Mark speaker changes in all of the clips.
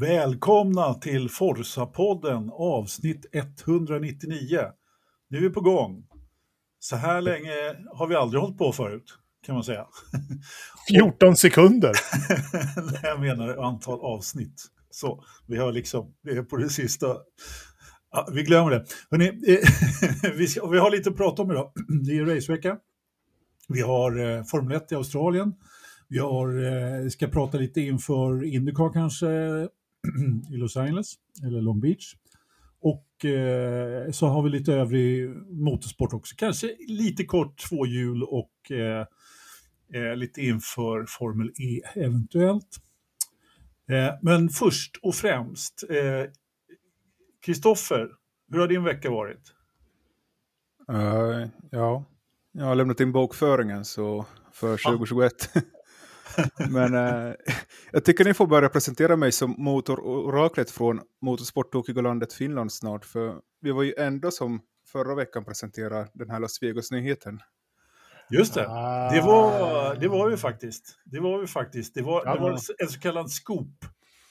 Speaker 1: Välkomna till Forsa-podden avsnitt 199. Nu är vi på gång. Så här länge har vi aldrig hållit på förut, kan man säga.
Speaker 2: 14 sekunder.
Speaker 1: Nej, jag menar antal avsnitt. Så, vi har liksom, vi är på det sista. Ja, vi glömmer det. Hörrni, eh, vi, ska, vi har lite att prata om idag. Det är racevecka. Vi har eh, Formel 1 i Australien. Vi har, eh, ska prata lite inför Indycar kanske i Los Angeles eller Long Beach. Och eh, så har vi lite övrig motorsport också. Kanske lite kort tvåhjul och eh, eh, lite inför Formel E eventuellt. Eh, men först och främst, Kristoffer, hur har din vecka varit?
Speaker 3: Uh, ja, jag har lämnat in bokföringen så för 2021. Men äh, jag tycker ni får börja presentera mig som motororaklet från motorsporttokigolandet Finland snart. För vi var ju ändå som förra veckan presenterade den här Las Vegas-nyheten.
Speaker 1: Just det, det var, det var vi faktiskt. Det var vi faktiskt. Det var, det var en så kallad scoop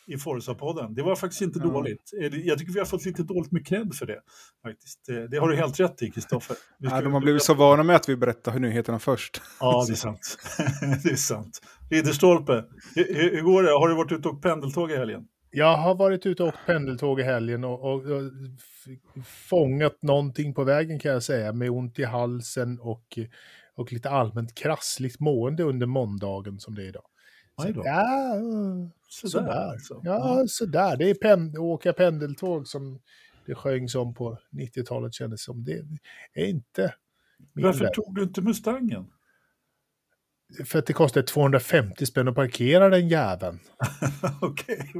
Speaker 1: i Forza-podden. Det var faktiskt inte mm. dåligt. Jag tycker vi har fått lite dåligt med cred för det. Faktiskt. Det har du helt rätt i, Kristoffer.
Speaker 3: Ja, de har blivit så vana med att vi berättar nyheterna först.
Speaker 1: Ja, det är sant. det är sant. Ridderstolpe, hur, hur går det? Har du varit ute och pendeltåg i helgen?
Speaker 2: Jag har varit ute och pendeltåg i helgen och, och, och, fångat någonting på vägen kan jag säga, med ont i halsen och, och lite allmänt krassligt mående under måndagen som det är idag. Så, ja, sådär. sådär. Alltså. Ja, sådär. Det är pen, åka pendeltåg som det sjöngs om på 90-talet kändes som. Det är inte...
Speaker 1: Varför där. tog du inte Mustangen?
Speaker 2: För att det kostar 250 spänn att parkera den jäveln.
Speaker 1: Okej.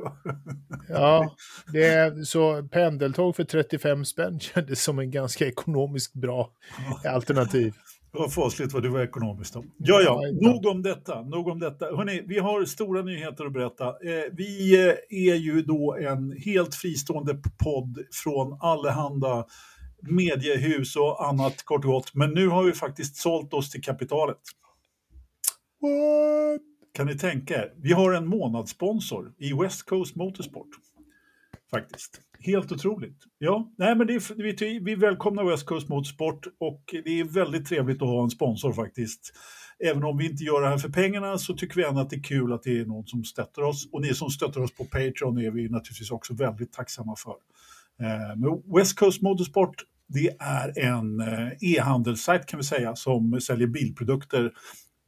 Speaker 2: ja, det är, så pendeltåg för 35 spänn kändes som en ganska ekonomiskt bra alternativ.
Speaker 1: Det var fasligt vad du var ekonomiskt då. Ja, ja, nog om detta. Nog om detta. Hörrni, vi har stora nyheter att berätta. Eh, vi eh, är ju då en helt fristående podd från allehanda mediehus och annat kort och gott. Men nu har vi faktiskt sålt oss till kapitalet. What? Kan ni tänka er? Vi har en månadssponsor i West Coast Motorsport. Faktiskt. Helt otroligt. Ja, nej, men det är, vi, vi välkomnar West Coast Motorsport och det är väldigt trevligt att ha en sponsor faktiskt. Även om vi inte gör det här för pengarna så tycker vi ändå att det är kul att det är någon som stöttar oss. Och ni som stöttar oss på Patreon är vi naturligtvis också väldigt tacksamma för. Eh, men West Coast Motorsport, det är en eh, e-handelssajt kan vi säga som säljer bilprodukter,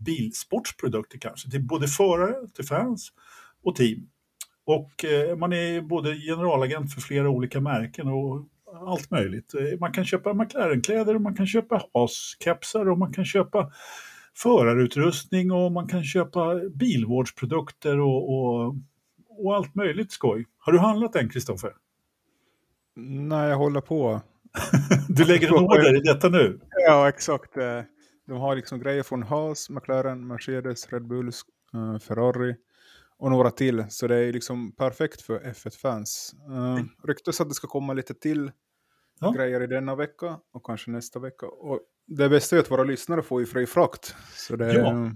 Speaker 1: bilsportsprodukter kanske, till både förare, till fans och team. Och eh, man är både generalagent för flera olika märken och allt möjligt. Eh, man kan köpa McLaren-kläder och man kan köpa Haas-kepsar och man kan köpa förarutrustning och man kan köpa bilvårdsprodukter och, och, och allt möjligt skoj. Har du handlat än, Kristoffer?
Speaker 3: Nej, jag håller på.
Speaker 1: du lägger en order i detta nu?
Speaker 3: Ja, exakt. Eh, de har liksom grejer från Haas, McLaren, Mercedes, Red Bull, Ferrari och några till. Så det är liksom perfekt för F1-fans. Uh, eh, ryktas att det ska komma lite till ja. grejer i denna vecka och kanske nästa vecka. Och det bästa är att våra lyssnare får ju fri frakt. Så det, ja.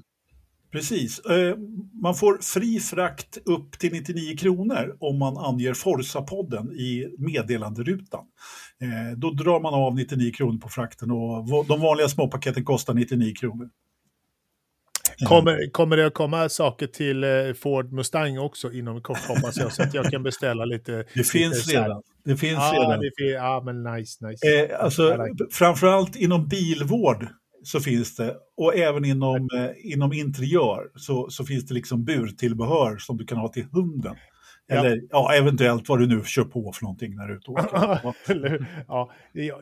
Speaker 1: Precis. Eh, man får fri frakt upp till 99 kronor om man anger Forsa-podden i meddelanderutan. Eh, då drar man av 99 kronor på frakten och de vanliga småpaketen kostar 99 kronor.
Speaker 2: Kommer, kommer det att komma saker till eh, Ford Mustang också inom kort hoppas jag, så att jag kan beställa lite.
Speaker 1: Det finns lite redan. Det finns
Speaker 2: ja,
Speaker 1: redan.
Speaker 2: Det finns, ja, men nice, nice.
Speaker 1: Eh, alltså, like framförallt inom bilvård så finns det, och även inom, eh, inom interiör så, så finns det liksom burtillbehör som du kan ha till hunden. Eller ja. ja. eventuellt vad du nu kör på för någonting när du är ute och
Speaker 2: åker. ja,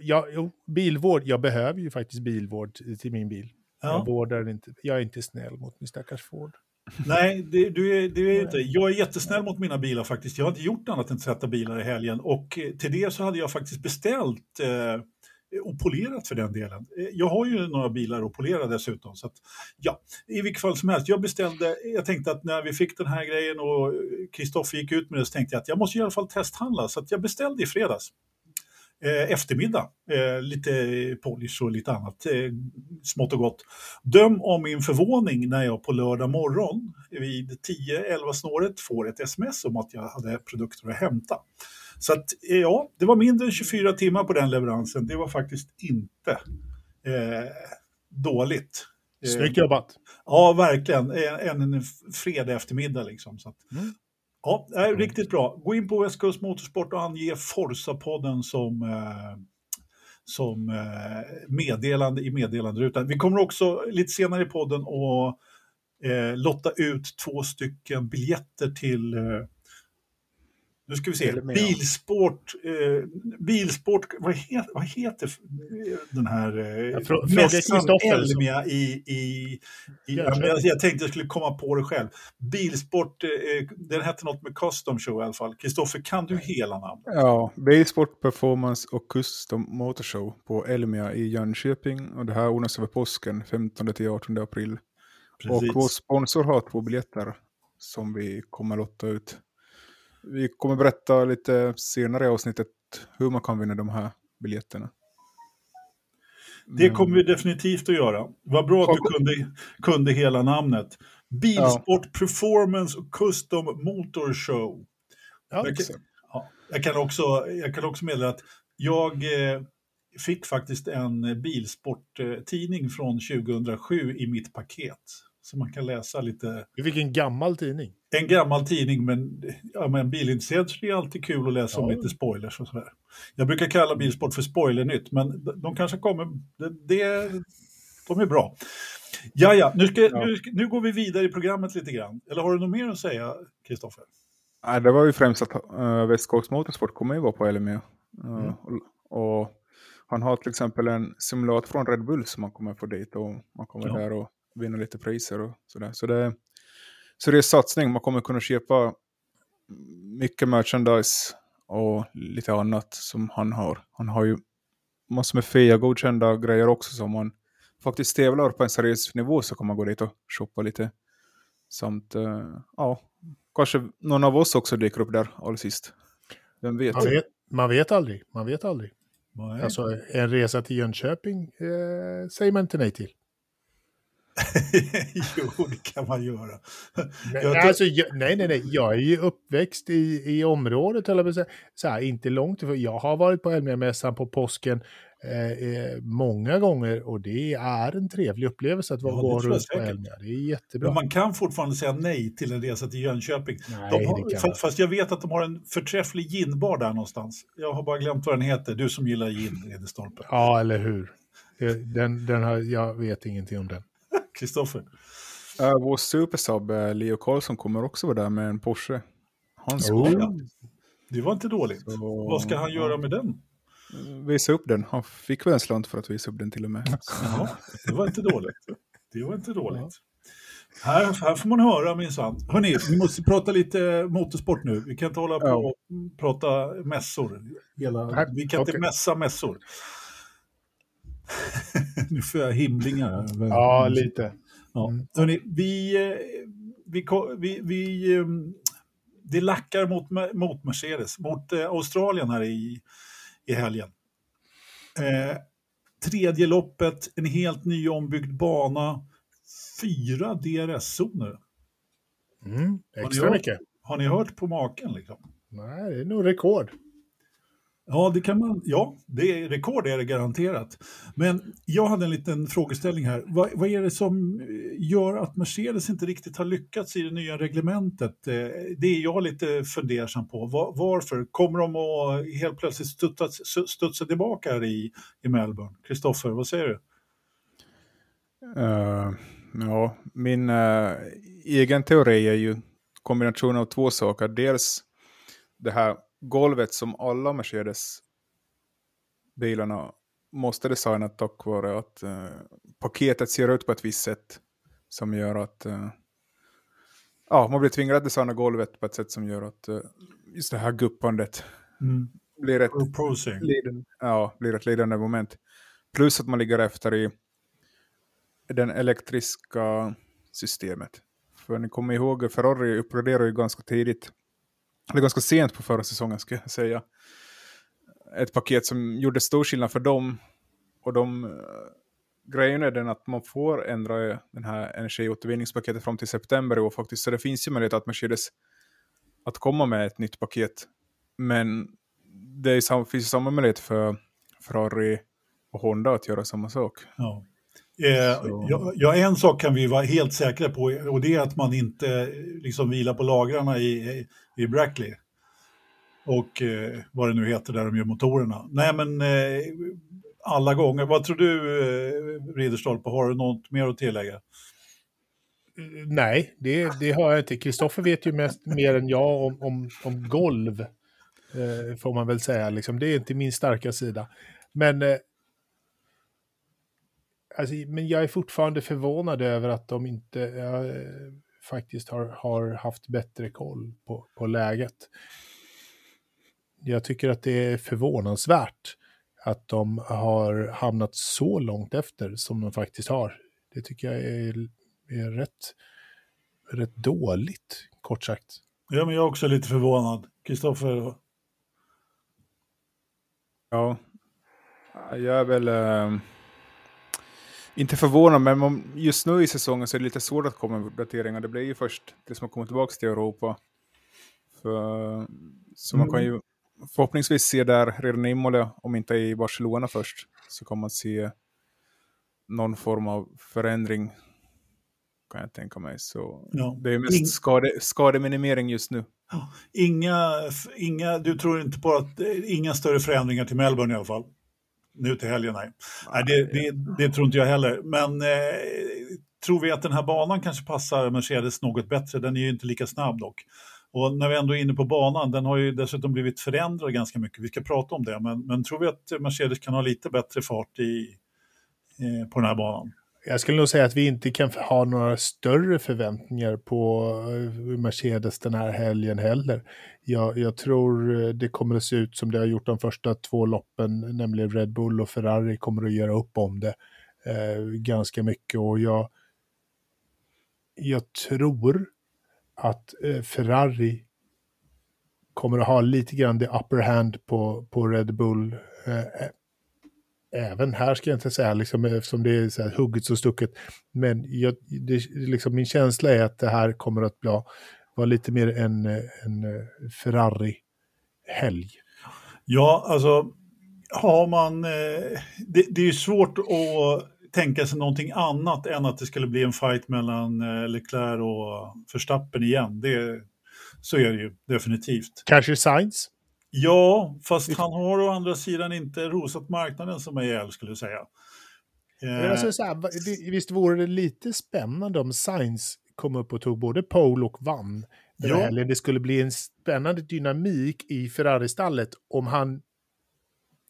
Speaker 2: ja, bilvård, jag behöver ju faktiskt bilvård till min bil. Ja. Jag, vårdar inte, jag är inte snäll mot min stackars Ford.
Speaker 1: Nej, det, du är, du är inte. Jag är jättesnäll mot mina bilar faktiskt. Jag har inte gjort annat än tvätta bilar i helgen och eh, till det så hade jag faktiskt beställt eh, och polerat för den delen. Eh, jag har ju några bilar att polera dessutom. Så att, ja, I vilket fall som helst, jag beställde, jag tänkte att när vi fick den här grejen och Kristoffer gick ut med det så tänkte jag att jag måste i alla fall testhandla så jag beställde i fredags. Eh, eftermiddag. Eh, lite polish och lite annat eh, smått och gott. Döm om min förvåning när jag på lördag morgon vid 10-11 snåret får ett sms om att jag hade produkter att hämta. Så att, ja, det var mindre än 24 timmar på den leveransen. Det var faktiskt inte eh, dåligt.
Speaker 2: Snyggt jobbat.
Speaker 1: Ja, verkligen. En, en fredag eftermiddag liksom. Så att,
Speaker 2: Mm.
Speaker 1: Ja, det är riktigt bra. Gå in på Coast Motorsport och ange Forza-podden som, eh, som eh, meddelande i meddelanderutan. Vi kommer också lite senare i podden att eh, lotta ut två stycken biljetter till eh, nu ska vi se, bilsport, eh, bilsport, vad heter, vad heter den här eh,
Speaker 2: Jag frå- frågar
Speaker 1: mässan Elmia i, i, i jag, jag tänkte jag skulle komma på det själv. Bilsport, eh, den hette något med Custom Show i alla fall. Kristoffer, kan du hela namnet?
Speaker 3: Ja, Bilsport Performance och Custom Motorshow på Elmia i Jönköping. Och det här ordnas över påsken 15 till 18 april. Och vår sponsor har två biljetter som vi kommer lotta ut. Vi kommer berätta lite senare i avsnittet hur man kan vinna de här biljetterna.
Speaker 1: Det kommer vi definitivt att göra. Vad bra att du kunde, kunde hela namnet. Bilsport Performance och Custom Motor Show.
Speaker 2: Ja,
Speaker 1: Jag kan, ja, jag kan, också, jag kan också meddela att jag eh, fick faktiskt en bilsporttidning från 2007 i mitt paket. Så man kan läsa lite.
Speaker 2: Du fick en gammal tidning.
Speaker 1: En gammal tidning, men, ja, men bilintresserad så det är alltid kul att läsa om
Speaker 2: Ja.
Speaker 1: lite spoilers och sådär. Jag brukar kalla bilsport för spoilernytt, men de, kanske kommer... Det, det, de är bra. Ja, ja, nu, ska,
Speaker 3: Ja.
Speaker 1: Nu, nu går vi vidare i programmet lite grann. Eller har du något mer att säga, Kristoffer?
Speaker 3: Nej, det var ju främst att uh, West Coast Motorsport kommer ju vara på Elmia. Uh,
Speaker 1: Mm.
Speaker 3: och, och han har till exempel en simulator från Red Bull som man kommer få dit och man kommer
Speaker 1: Ja.
Speaker 3: där och vinna lite priser och sådär. Så det, så det är satsning, man kommer kunna köpa mycket merchandise och lite annat som han har. Han har ju massor med fria godkända grejer också som man faktiskt tävlar på en seriös nivå så kan man gå dit och shoppa lite. Samt, eh, ja, kanske någon av oss också dyker upp där allra sist. Vem vet?
Speaker 2: Man vet, man vet aldrig. Man vet aldrig.
Speaker 1: Nej.
Speaker 2: Alltså, en resa till Jönköping eh, säger man inte nej till.
Speaker 1: jo, det kan man göra.
Speaker 2: Nej,
Speaker 1: Jag
Speaker 2: alltså, jag, nej, nej, nej. Jag är ju uppväxt i, i området, eller säga. Så här, inte långt ifrån. Jag har varit på Elmia-mässan på påsken eh, eh, många gånger och det är en trevlig upplevelse att vara
Speaker 1: Ja,
Speaker 2: gå
Speaker 1: jag
Speaker 2: runt på. Elmia. Det är jättebra.
Speaker 1: Men man kan fortfarande säga nej till en resa till Jönköping.
Speaker 2: nej,
Speaker 1: har,
Speaker 2: kan
Speaker 1: fa-
Speaker 2: man.
Speaker 1: fast jag vet att de har en förträfflig ginbar där någonstans. Jag har bara glömt vad den heter. Du som gillar gin, Edestolpe.
Speaker 2: Ja, eller hur. Det- Den, den har, jag vet ingenting om den.
Speaker 1: Kristoffer.
Speaker 3: Uh, vår supersub eh, Leo Karlsson kommer också vara där med en Porsche. Han ska
Speaker 2: Oh.
Speaker 1: ja. Det var inte dåligt.
Speaker 3: så-
Speaker 1: Vad ska han göra med den?
Speaker 3: Visa upp den. Han fick väl en slant för att visa upp den till och med.
Speaker 1: Ja, det var inte dåligt. Det var inte dåligt. Här, här får man höra minsann. Hörni, vi måste prata lite motorsport nu. Vi kan inte hålla på
Speaker 3: Ja.
Speaker 1: och prata mässor. Hela, vi kan inte mässa mässor. nu får jag himlingar.
Speaker 2: Ja, lite.
Speaker 1: Ja.
Speaker 2: Mm.
Speaker 1: Hörrni, vi, eh, vi, vi, vi, eh, det lackar mot, mot Mercedes, mot eh, Australien här i, i helgen. Eh, tredje loppet, en helt ny ombyggd bana, fyra DRS-zoner.
Speaker 2: Mm,
Speaker 1: Har
Speaker 2: extra
Speaker 1: ni
Speaker 2: mycket.
Speaker 1: Har ni hört på maken? Liksom?
Speaker 2: Nej, det är nog rekord.
Speaker 1: Ja, det kan man. Ja, det är rekord är det garanterat. Men jag hade en liten frågeställning här. Vad, vad är det som eh, gör att Mercedes inte riktigt har lyckats i det nya reglementet? Eh, det är jag lite fundersam på. Var, Varför? Kommer de att helt plötsligt studsa, studsa tillbaka här i, i Melbourne? Kristoffer, vad säger du?
Speaker 3: Uh, ja, min uh, egen teori är ju kombination av två saker. Dels det här golvet som alla Mercedes-bilarna måste designa tack vare att eh, paketet ser ut på ett visst sätt som gör att eh, ja, man blir tvingad att designa golvet på ett sätt som gör att eh, just det här guppandet blir ett liden, ja, blir ett ledande moment. Plus att man ligger efter i den elektriska systemet. För ni kommer ihåg, Ferrari uppgraderade ju ganska tidigt, eller ganska sent på förra säsongen ska jag säga, ett paket som gjorde stor skillnad för dem. Och de, eh, grejen är den att man får ändra den här energiåtervinningspaketet fram till september i år faktiskt. Så det finns ju möjlighet att Mercedes att komma med ett nytt paket. Men det är, finns samma möjlighet för Ferrari och Honda att göra samma sak.
Speaker 1: Ja. Eh, ja, ja, en sak kan vi vara helt säkra på och det är att man inte liksom vilar på lagrarna i, i Brackley. Och eh, vad det nu heter där de gör motorerna. Nej men eh, alla gånger. Vad tror du eh, Ridderstolpe, har du något mer att tillägga?
Speaker 2: Nej, det, det har jag inte. Kristoffer vet ju mest, mer än jag om, om, om golv, eh, får man väl säga. Liksom. Det är inte min starka sida. Men, eh, alltså, men jag är fortfarande förvånad över att de inte eh, faktiskt har, har haft bättre koll på, på läget. Jag tycker att det är förvånansvärt att de har hamnat så långt efter som de faktiskt har. Det tycker jag är är rätt, rätt dåligt, kort sagt.
Speaker 1: Ja, men jag är också lite förvånad. Kristoffer?
Speaker 3: Ja, jag är väl äh, inte förvånad, men just nu i säsongen så är det lite svårt att komma med uppdateringar. Det blir ju först det som har kommit tillbaka till Europa. För, så man kan mm. ju förhoppningsvis se där redan i Imola, om inte i Barcelona först, så kan man se någon form av förändring kan jag tänka mig. Så ja. det är mest In... skade, skademinimering just nu.
Speaker 1: Inga, inga, du tror inte på att, inga större förändringar till Melbourne i alla fall? Nu till helgen, nej. nej det, det, det, tror inte jag heller. Men eh, tror vi att den här banan kanske passar Mercedes något bättre? Den är ju inte lika snabb dock. Och när vi ändå är inne på banan, den har ju dessutom blivit förändrad ganska mycket. Vi ska prata om det, men, men tror vi att Mercedes kan ha lite bättre fart i, eh, på den här banan?
Speaker 2: Jag skulle nog säga att vi inte kan ha några större förväntningar på eh, Mercedes den här helgen heller. Jag, jag, tror eh, det kommer att se ut som det har gjort de första två loppen, nämligen Red Bull och Ferrari kommer att göra upp om det eh, ganska mycket. Och jag, jag tror att eh, Ferrari kommer att ha lite grann the upper hand på, på Red Bull. Eh, även här ska jag inte säga, liksom, eftersom det är så här hugget och stucket. Men jag, det, liksom, min känsla är att det här kommer att bli, vara lite mer en, en Ferrari-helg.
Speaker 1: Ja, alltså har man... Eh, det, det är svårt att tänka sig någonting annat än att det skulle bli en fight mellan eh, Leclerc och Verstappen igen. Det, så är det ju definitivt.
Speaker 2: Kanske Sainz?
Speaker 1: Ja, fast han har å andra sidan inte rosat marknaden som är ihjäl skulle jag säga.
Speaker 2: Eh. Alltså, så här, visst vore det lite spännande om Sainz kom upp och tog både pole och vann den ja. helgen. Det skulle bli en spännande dynamik i Ferrari-stallet om han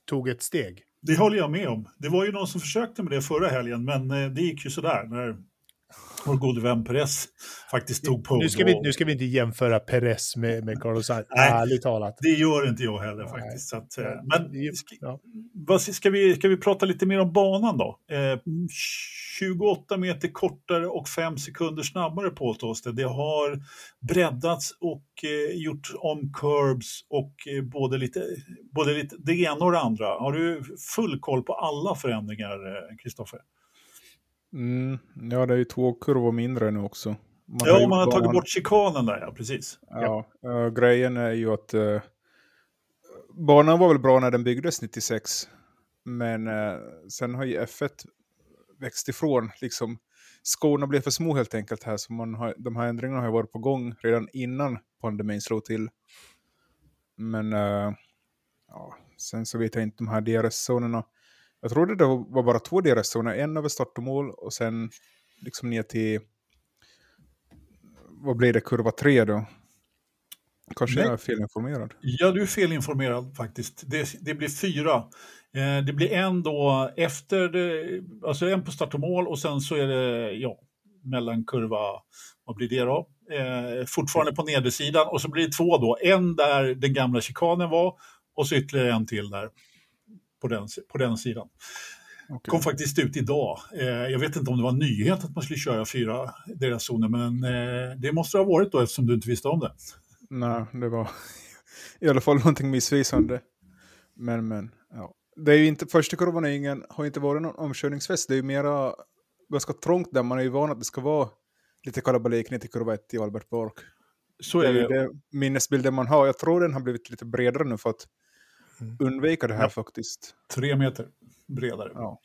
Speaker 2: tog ett steg.
Speaker 1: Det håller jag med om. Det var ju någon som försökte med det förra helgen, men eh, det gick ju sådär. När vår gode vän Perez faktiskt tog på.
Speaker 2: Nu ska, vi, nu ska vi inte jämföra Perez med, med Carlos Sainz, ärligt talat.
Speaker 1: Det gör inte jag heller faktiskt. Så att, eh, men ska, ja. ska, vi, ska vi prata lite mer om banan då? Eh, 28 meter kortare och 5 sekunder snabbare påstås det. Det har breddats och eh, gjort om curbs och eh, både, lite, både lite det ena och det andra. Har du full koll på alla förändringar, eh, Kristoffer?
Speaker 3: Mm, ja, det är ju två kurvor mindre nu också.
Speaker 1: Man ja, har man har tagit bort chikanen där, ja, precis.
Speaker 3: Ja, ja. Uh, grejen är ju att uh, banan var väl bra när den byggdes 96. Men uh, sen har ju F1 växt ifrån. Liksom, skorna blev för små helt enkelt här. Så man har, de här ändringarna har varit på gång redan innan pandemin slog till. Men ja, sen så vet jag inte de här DRS-zonerna. Jag trodde det var bara två DRS-zoner, en över start och mål och sen liksom ner till, vad blir det, kurva tre då? Kanske Nej. jag är felinformerad.
Speaker 1: Ja, du är felinformerad faktiskt. Det, det blir fyra. Eh, det blir en då efter, det, alltså en på start och mål och sen så är det, ja, mellan kurva, vad blir det då? Eh, fortfarande på nedersidan och så blir det två då. En där den gamla chikanen var och så ytterligare en till där på den, på den sidan. Okay. Kom faktiskt ut idag. Eh, jag vet inte om det var en nyhet att man skulle köra fyra deras zoner, men eh, det måste det ha varit då eftersom du inte visste om det.
Speaker 3: Nej, det var i alla fall någonting missvisande. Men, men, ja. Det är ju inte, första kurvan är ingen, har inte varit någon omkörningsfest. Det är ju mera ganska trångt där. Man är ju van att det ska vara lite kalabalik ner till kurva 1 i Albert Park.
Speaker 1: Så
Speaker 3: Det
Speaker 1: är
Speaker 3: är ju
Speaker 1: det.
Speaker 3: det minnesbilden man har. Jag tror den har blivit lite bredare nu för att. Undvika det här
Speaker 1: Ja.
Speaker 3: faktiskt.
Speaker 1: Tre meter bredare
Speaker 3: Ja.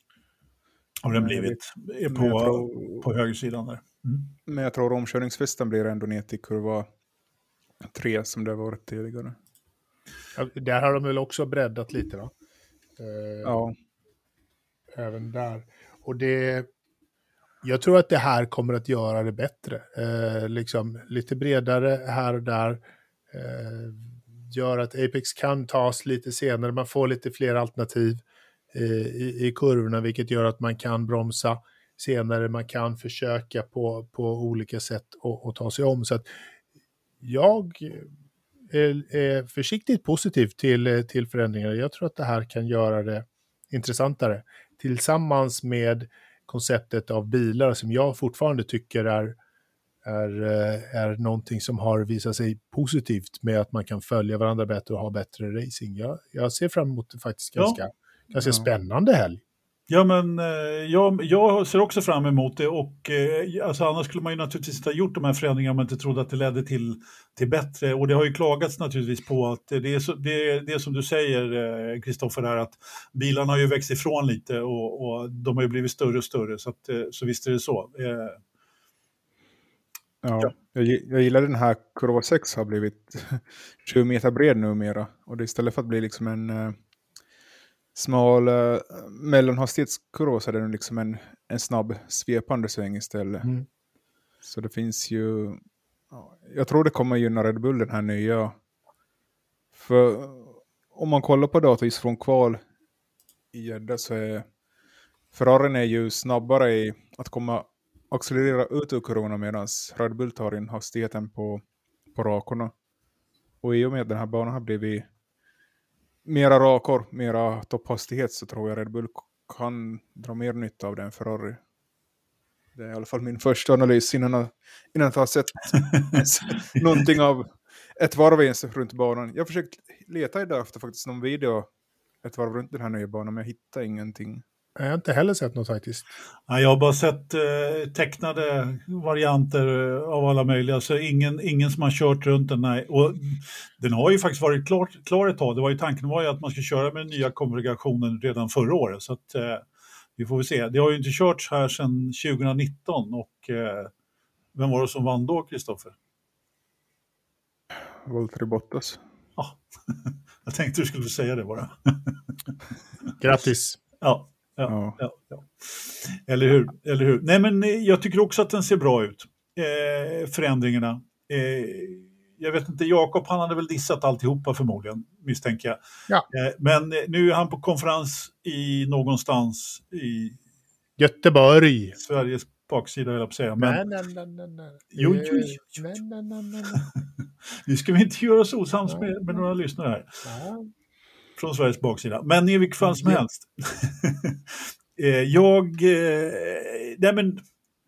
Speaker 1: har den blivit
Speaker 3: jag,
Speaker 1: på,
Speaker 3: tror,
Speaker 1: på högersidan där. Mm.
Speaker 3: men jag tror omkörningsfesten blir ändå ner till kurva 3 som det har varit tidigare.
Speaker 2: Ja, där har de väl också breddat lite då. Eh,
Speaker 3: Ja,
Speaker 2: Även där. Och det... Jag tror att det här kommer att göra det bättre. Eh, liksom lite bredare här och där. Eh, gör att Apex kan tas lite senare. Man får lite fler alternativ eh, i, i kurvorna, vilket gör att man kan bromsa senare. Man kan försöka på, på olika sätt och, ta sig om. Så att jag är, är försiktigt positiv till, till förändringar. Jag tror att det här kan göra det intressantare. Tillsammans med konceptet av bilar som jag fortfarande tycker är, är, eh, är någonting som har visat sig positivt med att man kan följa varandra bättre och ha bättre racing. Jag, jag ser fram emot det faktiskt
Speaker 1: Ja.
Speaker 2: ganska, ganska
Speaker 3: Ja.
Speaker 2: spännande helg.
Speaker 1: Ja, men eh, jag, jag ser också fram emot det och eh, alltså, annars skulle man ju naturligtvis inte ha gjort de här förändringarna om man inte trodde att det ledde till, till bättre. Och det har ju klagats naturligtvis på att det är, så, det, är- det är som du säger, Kristoffer, här att bilarna har ju växt ifrån lite och, och de har ju blivit större och större. Så, att, eh, så visst är det så. Eh,
Speaker 3: ja. Jag, jag gillar den här kurva 6 har blivit 20 meter bred numera. Och det istället för att bli liksom en eh, smal eh, mellanhastighetskurva så är den liksom en, en snabb svepande sväng istället.
Speaker 2: Mm.
Speaker 3: Så det finns ju... ja, Jag tror det kommer gynna Red Bull den här nya. För om man kollar på data just från kval i Jeddah så är Ferrarin är ju snabbare i att komma accelerera ut ur kurvorna medan Red Bull tar in hastigheten på, på rakorna. Och i och med att den här banan har blivit mera rakor, mera topphastighet så tror jag Red Bull kan dra mer nytta av den Ferrari. Det är i alla fall min första analys innan jag, innan jag har sett någonting av ett varv ens runt banan. Jag har försökt leta idag efter faktiskt någon video ett varv runt den här nya banan men jag hittar ingenting.
Speaker 2: Jag har inte heller sett något faktiskt.
Speaker 1: Ja, jag har bara sett eh, tecknade varianter eh, av alla möjliga, så ingen, ingen som har kört runt den. Nej. Och den har ju faktiskt varit klar, klar ett tag. Det var ju, tanken var ju att man ska köra med den nya konfigurationen redan förra året. Så att, eh, vi får väl se. Det har ju inte körts här sedan 2019 och eh, vem var det som vann då, Kristoffer?
Speaker 3: Valtteri Bottas.
Speaker 1: Ja, jag tänkte du skulle säga det bara.
Speaker 2: Grattis!
Speaker 1: Ja,
Speaker 3: Ja.
Speaker 1: ja, ja. Eller hur? Eller hur? Nej, men eh, jag tycker också att den ser bra ut. Eh, förändringarna. Eh, jag vet inte, Jakob han hade väl dissat alltihopa förmodligen, misstänker jag.
Speaker 2: Ja.
Speaker 1: Eh, men eh, nu är han på konferens i någonstans i
Speaker 2: Göteborg!
Speaker 1: Sveriges baksida, höll jag på att säga. Men
Speaker 2: Nej, nej, nej, nej, nej.
Speaker 1: Jo, jo,
Speaker 2: Eh,
Speaker 1: jo, jo.
Speaker 2: Nej, nej, nej, nej, nej.
Speaker 1: nu ska vi inte göra oss osams med, med några lyssnare här.
Speaker 2: Ja.
Speaker 1: Från Sveriges baksida. Men i vilket fall som helst. Eh, jag... Eh, nej men,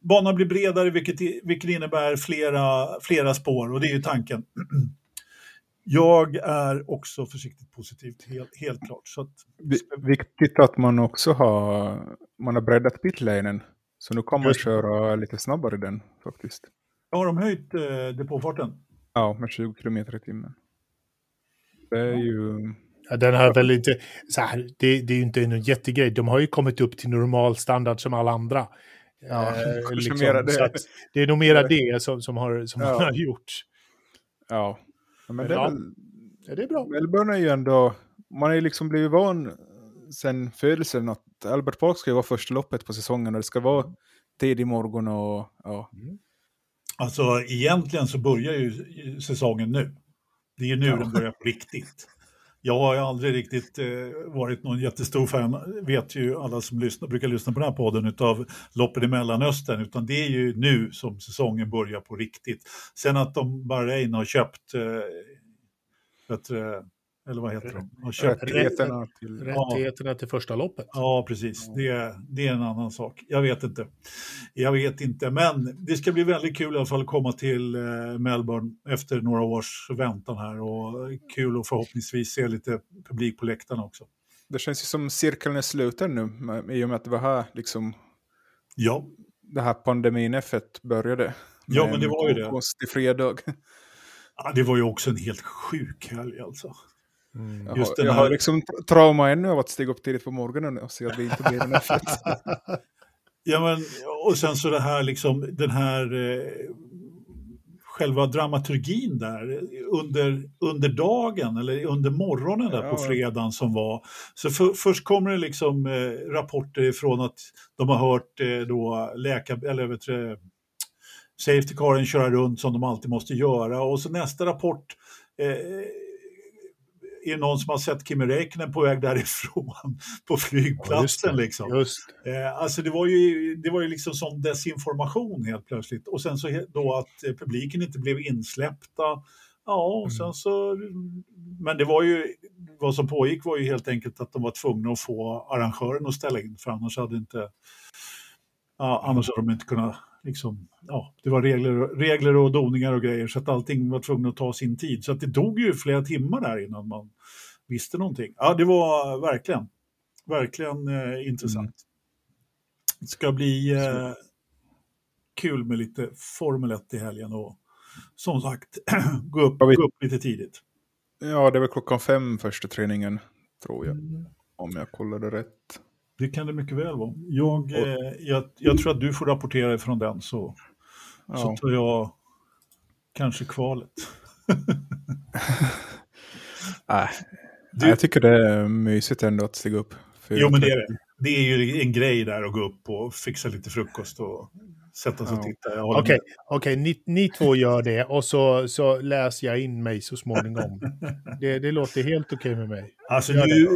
Speaker 1: banan blir bredare vilket, vilket innebär flera, flera spår och det är ju tanken. Jag är också försiktigt positiv, helt, helt klart. Så att,
Speaker 3: Vi- Viktigt att man också har, man har breddat pitlanen. Så nu kan man köra lite snabbare i den faktiskt.
Speaker 1: har de höjt eh, depåfarten?
Speaker 3: Ja, med 20 km i timmen. Det är ju...
Speaker 2: Ja, den har väl inte, så här, det, det är ju inte en jättegrej. De har ju kommit upp till normal standard som alla andra.
Speaker 3: Ja,
Speaker 2: Eh,
Speaker 3: mera det.
Speaker 2: så att det är nog mera det som, som har, som
Speaker 3: Ja.
Speaker 2: har gjorts.
Speaker 3: Ja. Ja, Men det är väl,
Speaker 2: Ja, det är bra.
Speaker 3: Melbourne är ju ändå... Man har ju liksom blivit van sen födelsen att Albert Park ska ju vara första loppet på säsongen och det ska vara tidig morgon och... Ja,
Speaker 1: Alltså egentligen så börjar ju säsongen nu. Det är ju nu
Speaker 3: Ja.
Speaker 1: den börjar på riktigt. Jag har aldrig riktigt eh, varit någon jättestor fan, vet ju alla som lyssnar, brukar lyssna på den här podden, utav loppen i Mellanöstern, utan det är ju nu som säsongen börjar på riktigt. Sen att de Bahrain har köpt, eh, bättre eller vad heter de? Köpt
Speaker 3: Rättigheterna till...
Speaker 2: Rättigheterna till första loppet.
Speaker 1: Ja, precis. Det, det är en annan sak. Jag vet inte. Jag vet inte, men det ska bli väldigt kul i alla fall att komma till eh, Melbourne efter några års väntan här och kul att förhoppningsvis se lite publik på läktarna också.
Speaker 3: Det känns ju som cirkeln är sluten nu i och med att det var här liksom
Speaker 1: Ja,
Speaker 3: det här pandemin F1 började.
Speaker 1: Ja, men det var ju det.
Speaker 3: Konstig fredag.
Speaker 1: Ja, det var ju också en helt sjuk helg alltså.
Speaker 2: Mm.
Speaker 3: Jag, har, jag
Speaker 1: här-
Speaker 3: har liksom tra- trauma ännu av att stiga upp tidigt på morgonen och se att det inte blir en F1.
Speaker 1: Ja, men, och sen så det här liksom, den här eh, själva dramaturgin där eh, under, under dagen eller under morgonen där
Speaker 3: Ja.
Speaker 1: på fredagen som var. Så för, först kommer det liksom eh, rapporter ifrån att de har hört eh, då läkar, eller vet du, safety caren köra runt som de alltid måste göra och så nästa rapport eh, är det någon som har sett Kimi Räikkönen på väg därifrån på flygplatsen.
Speaker 2: det.
Speaker 1: liksom.
Speaker 2: Just
Speaker 1: Eh, alltså det var ju, det var ju liksom som desinformation helt plötsligt. Och sen så då att eh, publiken inte blev insläppta. Ja, och sen så... Men det var ju, vad som pågick var ju helt enkelt att de var tvungna att få arrangören att ställa in, för annars hade inte... Ja, annars hade de inte kunnat liksom... Ja, det var regler, regler och doningar och grejer, så att allting var tvungen att ta sin tid. Så att det dog ju flera timmar där innan man visste någonting. Ja, det var verkligen, verkligen eh, intressant. Det ska bli eh, kul med lite Formel 1 i helgen och som sagt gå upp, gå upp lite tidigt.
Speaker 3: Ja, det väl klockan fem första träningen, tror jag.
Speaker 1: Mm.
Speaker 3: Om jag kollade rätt.
Speaker 1: Det kan det mycket väl vara. Jag, eh, jag, jag tror att du får rapportera ifrån den så, så
Speaker 3: Ja.
Speaker 1: tar jag kanske kvalet.
Speaker 3: Äh,
Speaker 1: Du-
Speaker 3: Jag tycker det är mysigt ändå att stiga upp.
Speaker 1: Jo, men det är det. Det är ju en grej där att gå upp och fixa lite frukost och sätta sig och titta.
Speaker 2: Okej,
Speaker 1: med.
Speaker 2: okej, ni, ni två gör det och så, så läser jag in mig så småningom. Det, det låter helt okej med mig.
Speaker 1: Alltså nu,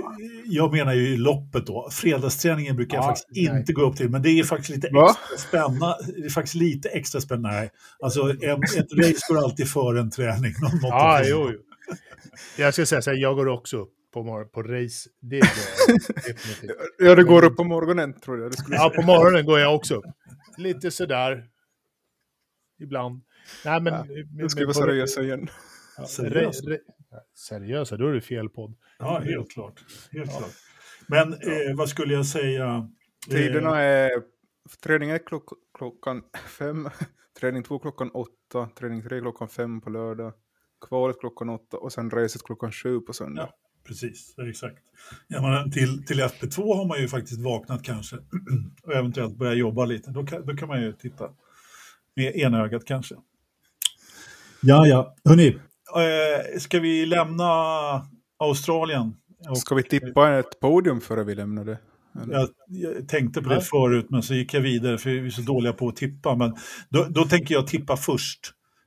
Speaker 1: jag menar ju loppet då. Fredagsträningen brukar jag
Speaker 2: Ja,
Speaker 1: faktiskt
Speaker 2: nej.
Speaker 1: inte gå upp till, men det är faktiskt lite
Speaker 3: Va?
Speaker 1: extra spännande. Det är faktiskt lite extra spännande. Nej. Alltså en, ett race går alltid före en träning. Någon mått
Speaker 2: Ja, jo, jo. Jag ska säga så här, jag går också upp på, mor- på race. Det gör jag definitivt.
Speaker 3: Ja, det går upp på morgonen tror jag.
Speaker 2: Ja, på morgonen går jag också upp. Lite sådär. Ibland. Nej, men...
Speaker 3: Ja, Nu ska vi vara seriösa igen.
Speaker 2: Ja,
Speaker 1: Seriösa?
Speaker 2: re- re- Seriösa, då är det fel podd.
Speaker 1: Ja, helt klart. Helt klart. Men eh, vad skulle jag säga?
Speaker 3: Tiderna är... Träning är klock, klockan fem, träning två klockan åtta, träning tre klockan fem på lördag, kvalet klockan åtta och sen racet klockan sju på söndag.
Speaker 1: Precis, exakt. Ja, men till, till FP2 har man ju faktiskt vaknat kanske och eventuellt börjat jobba lite. Då kan, då kan man ju titta med ena ögat kanske. Ja, ja. Hörni, eh, ska vi lämna Australien? Och
Speaker 3: Ska vi tippa ett podium före vi lämnar det?
Speaker 1: Jag, jag tänkte på det förut, men så gick jag vidare för vi är så dåliga på att tippa. Men då, då tänker jag tippa först.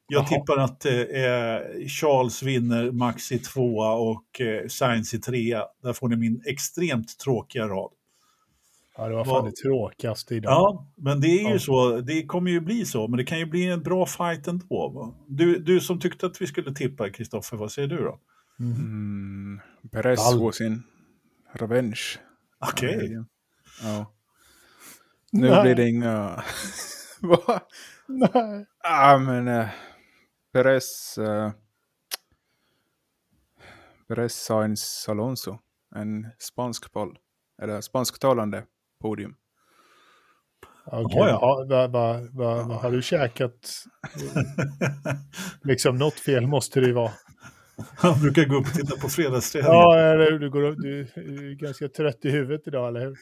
Speaker 1: Jag
Speaker 2: Jaha.
Speaker 1: tippar att eh, Charles vinner, Max i tvåa och eh, Sainz i trea. Där får ni min extremt tråkiga rad.
Speaker 2: Ja, det var fan
Speaker 1: Vad-
Speaker 2: det tråkigaste idag.
Speaker 1: Ja, men det är ju
Speaker 2: Ja.
Speaker 1: så. Det kommer ju bli så, men det kan ju bli en bra fight ändå. Va? Du, du som tyckte att vi skulle tippa, Kristoffer, vad säger du då?
Speaker 3: Mm, Perez
Speaker 2: All-
Speaker 3: får sin revenge.
Speaker 1: Okej.
Speaker 3: Ja. Nu
Speaker 2: Nej.
Speaker 3: blir det inga... Va?
Speaker 2: Nej.
Speaker 3: Ah, men uh, Perez... Uh, Perez Sainz Alonso. En spansk pall. Eller spansktalande podium.
Speaker 2: Okej,
Speaker 1: ja.
Speaker 2: vad va, va, va, har du käkat? Liksom något fel måste det ju vara.
Speaker 1: Han brukar gå upp och titta på fredagsträningen.
Speaker 2: Ja, eller hur? Du, går, upp- du är ganska trött i huvudet idag, eller hur?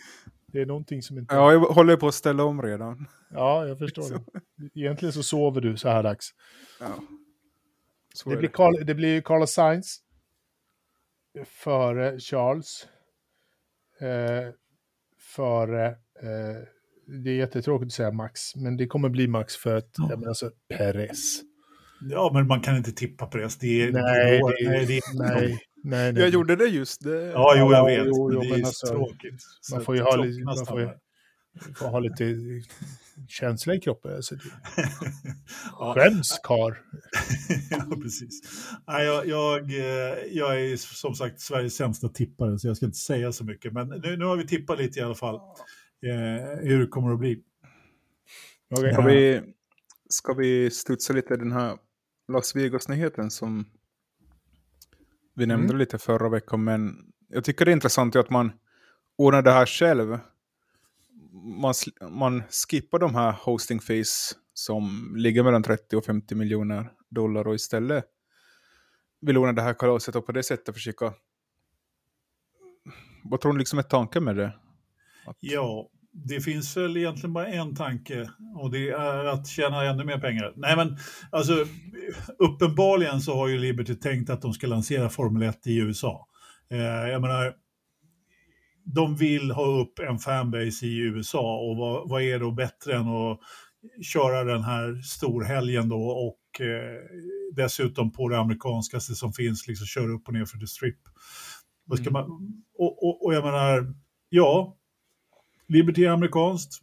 Speaker 2: Det är någonting som inte...
Speaker 3: Ja, jag håller på att ställa om redan.
Speaker 2: Ja, jag förstår det. Egentligen så sover du så här dags.
Speaker 3: Ja. Så
Speaker 2: Det blir. Carl, det blir Carlos Sainz före Charles. Eh, före... Eh, det är jättetråkigt att säga Max, men det kommer bli Max för att,
Speaker 1: Ja.
Speaker 2: jag menar alltså, Perez.
Speaker 1: Ja, men man kan inte tippa på det. Är,
Speaker 2: Nej,
Speaker 1: går-
Speaker 2: det är-
Speaker 1: nej, det är,
Speaker 2: Nej, nej, nej.
Speaker 3: Jag gjorde det just. Det.
Speaker 1: Ja, jo, jag
Speaker 2: Ja,
Speaker 1: vet.
Speaker 2: jo,
Speaker 1: men
Speaker 2: jo,
Speaker 1: det är
Speaker 2: men
Speaker 1: ju
Speaker 2: alltså,
Speaker 1: tråkigt.
Speaker 2: Man får ju ha lite- man får ju-
Speaker 1: stannar.
Speaker 2: Får ha lite känsla i kroppen. Alltså, Skäms, kar.
Speaker 1: ja, precis. Nej, jag, jag, eh, jag är som sagt Sveriges sämsta tippare, så jag ska inte säga så mycket. Men nu, nu har vi tippat lite i alla fall eh, hur det kommer att bli.
Speaker 3: Okay. Ska, vi, ska vi studsa lite den här Las Vegas-nyheten som vi nämnde mm. lite förra veckan, men jag tycker det är intressant att man ordnar det här själv. Man, man skippar de här hosting fees som ligger mellan 30 och 50 miljoner dollar och istället vill ordna det här kalaset och på det sättet försöka... Vad tror ni liksom är tanken med det?
Speaker 1: Att... Ja, det finns väl egentligen bara en tanke och det är att tjäna ännu mer pengar. Nej men alltså uppenbarligen så har ju Liberty tänkt att de ska lansera Formel 1 i USA. Eh, jag menar, de vill ha upp en fanbase i USA och vad, vad är då bättre än att köra den här storhelgen då och eh, dessutom på det amerikanskaste som finns, liksom köra upp och ner för the strip. Mm. Ska man, och, och, och jag menar, ja, Liberty är amerikanskt.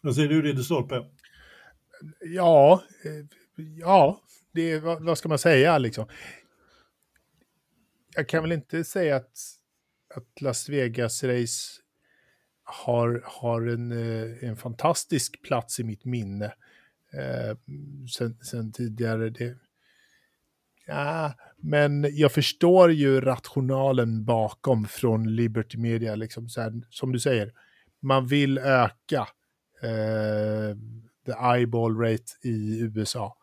Speaker 1: Vad säger du, Ridderstolpe?
Speaker 2: Ja, eh, ja, det, vad, vad ska man säga liksom? Jag kan väl inte säga att, att Las Vegas-race har, har en, eh, en fantastisk plats i mitt minne eh, sen, sen tidigare. Det, ja, men jag förstår ju rationalen bakom från Liberty Media, liksom så här, som du säger. Man vill öka eh, the eyeball rate i USA.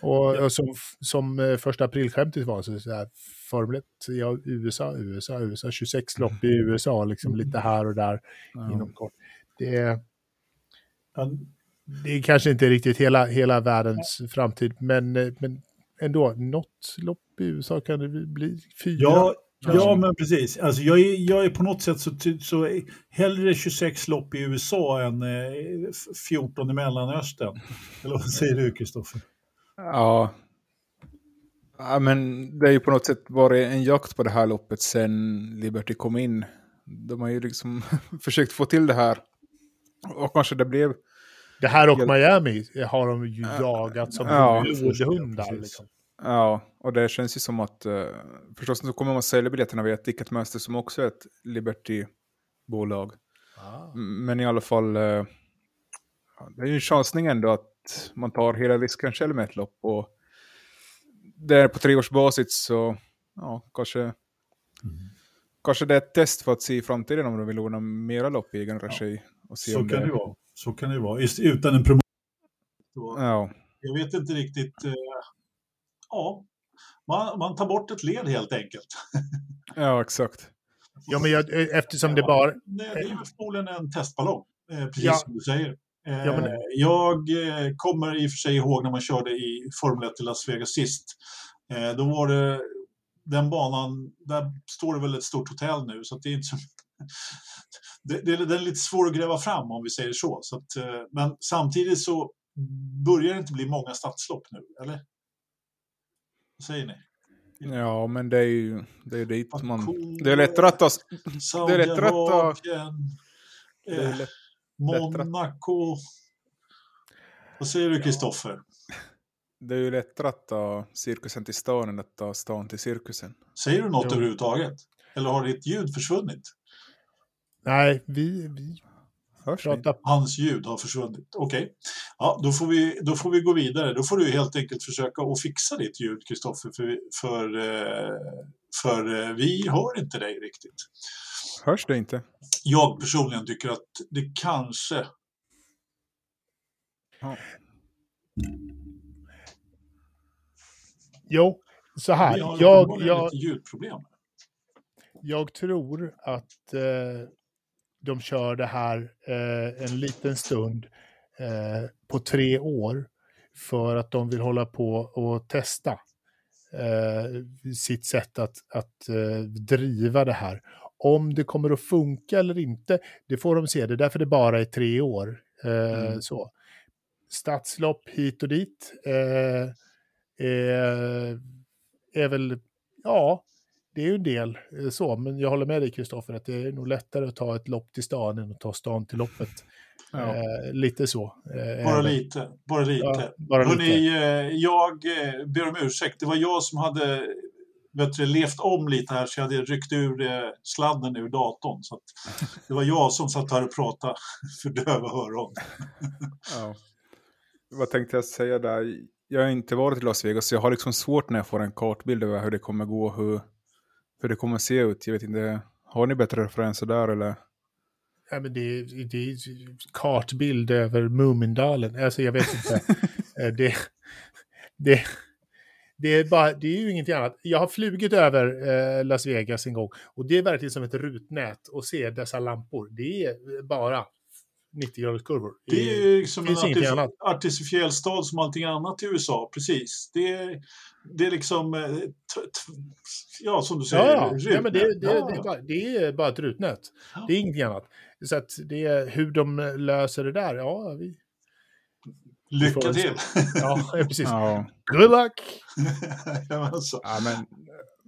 Speaker 2: Och, och som, som eh, första aprilskämtet var, så, så här, Formel 1, ja, USA, USA, USA, 26 lopp i USA, liksom mm. lite här och där ja. inom kort. Det, det är kanske inte riktigt hela, hela världens ja. framtid, men, eh, men ändå, något lopp i USA kan det bli fyra.
Speaker 1: Ja, Ja, men precis. Alltså, jag, är, jag är på något sätt så, så hellre 26 lopp i USA än eh, 14 i Mellanöstern. Eller vad säger du, Kristoffer?
Speaker 3: Ja. Ja, men det är ju på något sätt varit en jakt på det här loppet sen Liberty kom in. De har ju liksom försökt få till det här. Och kanske det blev...
Speaker 2: Det här och Miami har de ju jagat som ja, blodhundar. Liksom.
Speaker 3: Ja, och det känns ju som att uh, förstås så kommer man sälja biljetterna via Ticketmaster som också är ett Liberty-bolag. Ah. Men i alla fall, uh, det är ju en chansning ändå att man tar hela risken själv med ett lopp. Och det är på treårsbasis så ja, kanske, mm. kanske det är ett test för att se i framtiden om de vill ordna mera lopp i egen regi.
Speaker 1: Och se så, om kan det... det vara. så kan det vara. Utan en promotion. Ja. Jag vet inte riktigt. Eh, ja, man, man tar bort ett led helt enkelt.
Speaker 3: ja, exakt.
Speaker 2: Ja, men jag, eftersom det bara...
Speaker 1: Det är förmodligen en testballong, eh, precis ja. som du säger. Ja, men... Eh, jag eh, kommer i och för sig ihåg när man körde i Formel 1 i Las Vegas sist. Eh, då var det den banan, där står det väl ett stort hotell nu så det är inte så... det, det, det, är lite svår att gräva fram om vi säger så. så att, men samtidigt så börjar det inte bli många stadslopp nu, eller? Vad säger ni?
Speaker 3: Ja, men det är ju det är dit man... Det är lättare att. Det är lättare att.
Speaker 1: Det är lätt, Monaco. Vad säger du Kristoffer?
Speaker 3: Det är ju lättare att ta cirkusen till stan än att ta stan till cirkusen.
Speaker 1: Säger du något jo. överhuvudtaget? Eller har ditt ljud försvunnit?
Speaker 2: Nej, vi, vi.
Speaker 1: Hans ljud har försvunnit. Okej, okay. ja, då, får vi, då får vi gå vidare. Då får du helt enkelt försöka att fixa ditt ljud, Kristoffer, för, för, eh, för eh, vi hör inte dig riktigt.
Speaker 3: Hörs det inte?
Speaker 1: Jag personligen tycker att det kanske...
Speaker 2: Ja. Jo, så här.
Speaker 1: Jag,
Speaker 2: jag, jag,
Speaker 1: ljudproblem.
Speaker 2: jag tror att eh, de kör det här eh, en liten stund eh, på tre år för att de vill hålla på och testa eh, sitt sätt att, att eh, driva det här. Om det kommer att funka eller inte, det får de se. Det är därför det bara är tre år. Eh, mm. så. Stadslopp hit och dit eh, är, är väl, ja, det är ju en del eh, så, men jag håller med dig Kristoffer att det är nog lättare att ta ett lopp till stan än att ta stan till loppet.
Speaker 3: Ja.
Speaker 2: Eh, lite så. Eh,
Speaker 1: Bara lite, bara lite.
Speaker 2: Ja, bara
Speaker 1: Hörrni,
Speaker 2: lite.
Speaker 1: eh, jag eh, ber om ursäkt. Det var jag som hade vet du, levt om lite här så jag hade ryckt ur eh, sladden ur datorn. Så att det var jag som satt här och pratade för döva öron.
Speaker 3: Ja. Vad tänkte jag säga där? Jag har inte varit i Las Vegas, så jag har liksom svårt när jag får en kartbild över hur det kommer gå, hur, hur det kommer se ut. Jag vet inte, har ni bättre referenser där eller?
Speaker 2: Ja, men det, är- det är kartbild över Mumindalen. Alltså jag vet inte. Eh, det, det, det, är bara, det är ju ingenting annat. Jag har flugit över eh, Las Vegas en gång och det är verkligen som ett rutnät att se dessa lampor. Det är bara 90-graderskurvor.
Speaker 1: Det är ju liksom en
Speaker 2: finns ingenting
Speaker 1: artif-
Speaker 2: annat.
Speaker 1: artificiell stad som allting annat i USA, precis. Det är, det är liksom, eh, ja som du säger,
Speaker 2: Ja, ja. ja men det, det,
Speaker 1: Ja.
Speaker 2: det, är bara, det är bara ett rutnät.
Speaker 1: Ja.
Speaker 2: Det är ingenting annat. Så att det är hur de löser det där, ja, vi,
Speaker 1: Lycka till!
Speaker 2: ja precis.
Speaker 3: Ja,
Speaker 2: Good luck!
Speaker 3: Ja men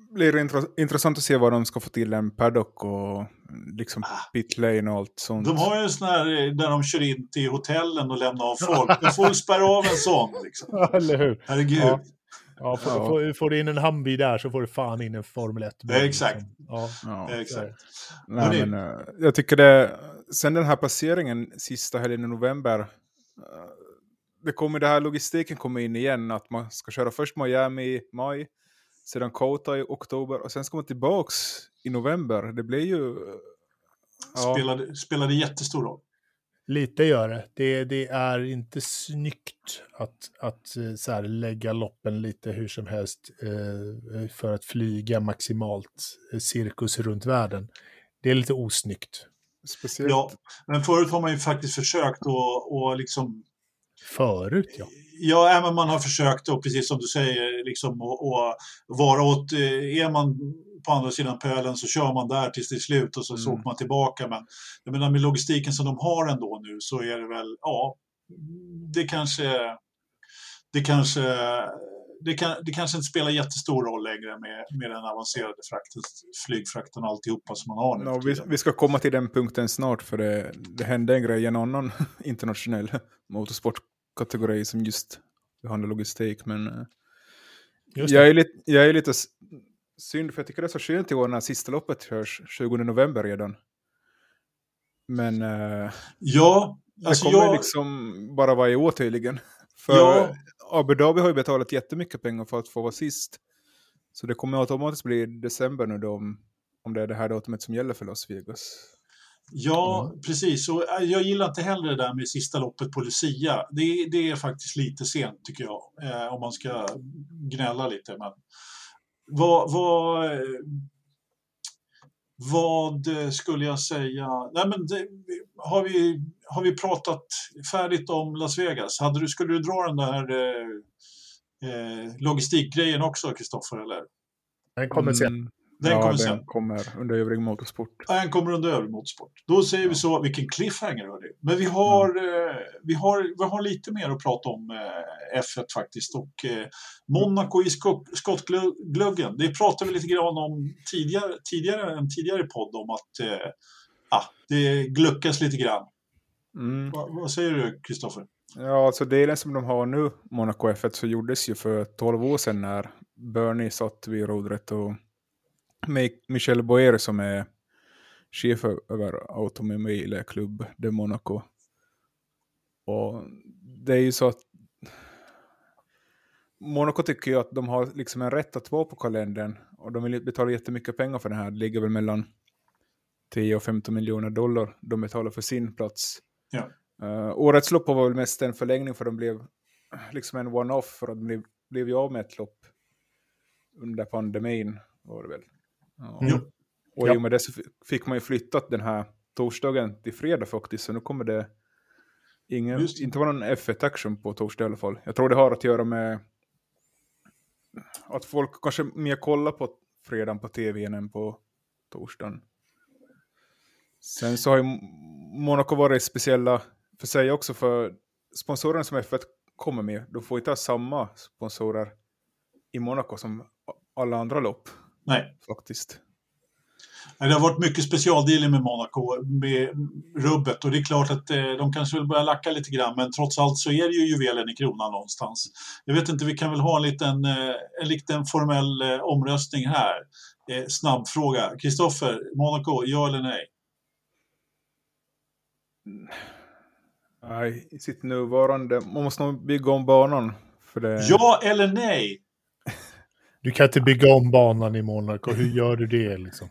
Speaker 3: det blir intre- intressant att se vad de ska få till en paddock och liksom pit lane och allt sånt.
Speaker 1: De har ju en sån här eh, där de kör in till hotellen och lämnar av folk. De får spärra av en sån. Liksom.
Speaker 2: Eller hur?
Speaker 1: Herregud.
Speaker 2: Ja. Ja, får,
Speaker 3: Ja.
Speaker 2: Får, får du in en Hambi där så får du fan in en Formel 1.
Speaker 1: Ja, exakt.
Speaker 2: Ja,
Speaker 3: Ja.
Speaker 1: Eh, Exakt.
Speaker 3: Nej, men, eh, jag tycker det, sen den här passeringen sista helgen i november, eh, det kommer, det här logistiken kommer in igen, att man ska köra först Miami i maj, sedan Kota i oktober och sen ska man tillbaks i november. Det blir ju... Ja,
Speaker 1: Spelade, spelade jättestor roll.
Speaker 2: lite gör det. det. Det är inte snyggt att, att eh, så här, lägga loppen lite hur som helst eh, för att flyga maximalt eh, cirkus runt världen. Det är lite osnyggt.
Speaker 3: speciellt.
Speaker 1: Ja, men förut har man ju faktiskt försökt att och liksom
Speaker 2: Förut, ja.
Speaker 1: Ja, men man har försökt och precis som du säger, liksom, och, och vara åt, eh, är man på andra sidan pölen så kör man där tills det är slut och så, så
Speaker 3: Mm.
Speaker 1: åker man tillbaka. Men jag menar med logistiken som de har ändå nu så är det väl, ja, det kanske, det kanske, det, kan, det kanske inte spelar jättestor roll längre med, med den avancerade frakten, flygfrakten och alltihopa som man har nu. För
Speaker 3: vi, vi ska komma till den punkten snart för det, det hände en grej i en annan internationell motorsportkategori som just behandlar logistik. Men eh,
Speaker 2: Just
Speaker 3: jag
Speaker 2: det.
Speaker 3: är, lite, jag är lite synd för jag tycker det är så skönt i år när sista loppet körs 20 november redan. Men eh,
Speaker 1: Ja,
Speaker 3: det
Speaker 1: alltså
Speaker 3: kommer
Speaker 1: jag,
Speaker 3: liksom bara varje år tydligen. För
Speaker 1: Ja.
Speaker 3: Abu Dhabi har ju betalat jättemycket pengar för att få vara sist. Så det kommer automatiskt bli december nu då om, om det är det här datumet som gäller för Las Vegas.
Speaker 1: Ja, precis. Och äh, jag gillar inte heller det där med sista loppet på Lucia. Det, det är faktiskt lite sent tycker jag, eh, om man ska gnälla lite. Men vad, vad, eh, vad eh, skulle jag säga? Nej, men det, har, vi, har vi pratat färdigt om Las Vegas? Hade du, skulle du dra den där eh, eh, logistikgrejen också, Kristoffer? Eller?
Speaker 2: Den kommer sen.
Speaker 3: Mm,
Speaker 1: Den
Speaker 3: ja,
Speaker 1: kommer
Speaker 3: den
Speaker 1: sen.
Speaker 3: kommer under övrig motorsport.
Speaker 1: Den kommer under övrig motorsport. Då säger vi så, vilken cliffhanger hörni. Men vi har, eh, vi, har, vi har lite mer att prata om eh, F1 faktiskt. Och eh, Monaco i skott, skottgluggen. Det pratade vi lite grann om tidigare, tidigare, en tidigare podd om att eh, ah, det gluckas lite grann.
Speaker 3: Mm.
Speaker 1: Va, vad säger du Kristoffer?
Speaker 3: Ja, alltså delen som de har nu, Monaco F1, så gjordes ju för 12 år sedan när Bernie satt vid rodret och Michel Boer som är chef över Automobile Club de Monaco. Och det är ju så att Monaco tycker ju att de har liksom en rätt att vara på kalendern och de vill betala jättemycket pengar för det här. Det ligger väl mellan 10 och 15 miljoner dollar de betalar för sin plats.
Speaker 1: Ja.
Speaker 3: Uh, årets lopp var väl mest en förlängning för de blev liksom en one-off för att de blev, blev ju av med ett lopp under pandemin var det väl. Ja.
Speaker 1: Jo.
Speaker 3: Och i och med det så f- fick man ju flyttat den här torsdagen till fredag faktiskt, så nu kommer det ingen,
Speaker 1: Just
Speaker 3: inte vara någon F1-action på torsdag i alla fall. Jag tror det har att göra med att folk kanske mer kollar på fredagen på tv än på torsdagen. Sen så har ju Monaco varit speciella för sig också för sponsorerna som F1 kommer med, de får inte ha samma sponsorer i Monaco som alla andra lopp.
Speaker 1: Nej.
Speaker 3: Faktiskt.
Speaker 1: Det har varit mycket specialdealing med Monaco, med rubbet. Och det är klart att eh, de kanske vill börja lacka lite grann, men trots allt så är det ju juvelen i kronan någonstans. Jag vet inte, vi kan väl ha en liten, eh, en liten formell eh, omröstning här. Snabb fråga. Kristoffer, Monaco, ja eller nej?
Speaker 3: Nej, i sitt nuvarande. Man måste nog bygga om banan. För det...
Speaker 1: Ja eller nej?
Speaker 2: Du kan inte bygga om banan i Monaco. Hur gör du det liksom?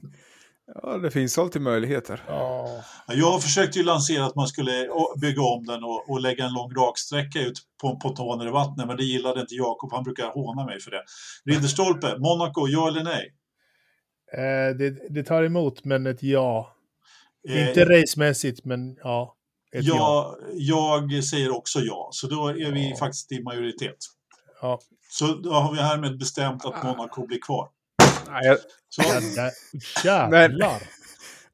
Speaker 3: Ja, det finns alltid möjligheter.
Speaker 2: Ja.
Speaker 1: Jag har försökt ju lansera att man skulle bygga om den och, och lägga en lång raksträcka ut på, på tån i vattnet, men det gillade inte Jakob. Han brukar håna mig för det. Ridderstolpe, Monaco, ja eller nej?
Speaker 2: Eh, det, det, tar emot, men ett ja. Eh, inte racemässigt, men ja.
Speaker 1: Ett ja, ja. Jag säger också ja, så då är vi ja. faktiskt i majoritet.
Speaker 2: Ja.
Speaker 1: Så då har vi härmed bestämt att Monaco blir kvar.
Speaker 3: Nej, jag...
Speaker 2: Så. Jävlar!
Speaker 3: Men,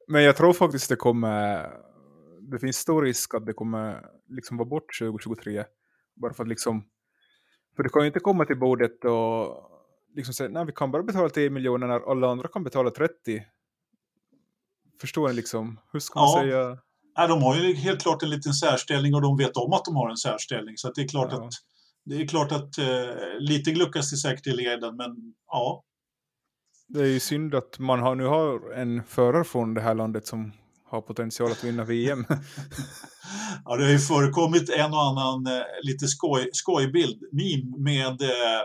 Speaker 3: men jag tror faktiskt det kommer... Det finns stor risk att det kommer liksom vara bort 2023. Bara för att liksom... För det kan ju inte komma till bordet och liksom säga nej vi kan bara betala 10 miljoner när alla andra kan betala 30. Förstår ni liksom? Hur ska man ja. säga?
Speaker 1: Nej, de har ju helt klart en liten särställning och de vet om att de har en särställning. Så det är klart ja. att, det är klart att eh, lite gluckas det säkert i leden, men ja.
Speaker 3: Det är ju synd att man har, nu har en förare från det här landet som har potential att vinna VM.
Speaker 1: ja, det har ju förekommit en och annan eh, lite skoj, skojbild, meme med eh,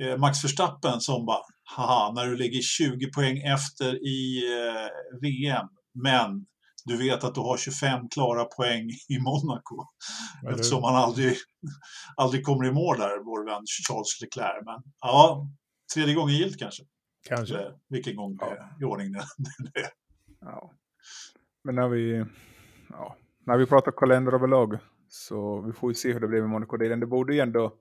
Speaker 1: eh, Max Verstappen som bara, haha, när du ligger 20 poäng efter i eh, VM, men du vet att du har 25 klara poäng i Monaco. Ja, Eftersom han aldrig, aldrig kommer i mål där, vår vän Charles Leclerc. Men ja, tredje gången gilt kanske.
Speaker 2: Kanske.
Speaker 1: Eller, vilken gång ja. i ordning det är.
Speaker 3: Ja. Men när vi, ja, när vi pratar kalender överlag så vi får ju se hur det blir med Monaco-delen. Det borde ju ändå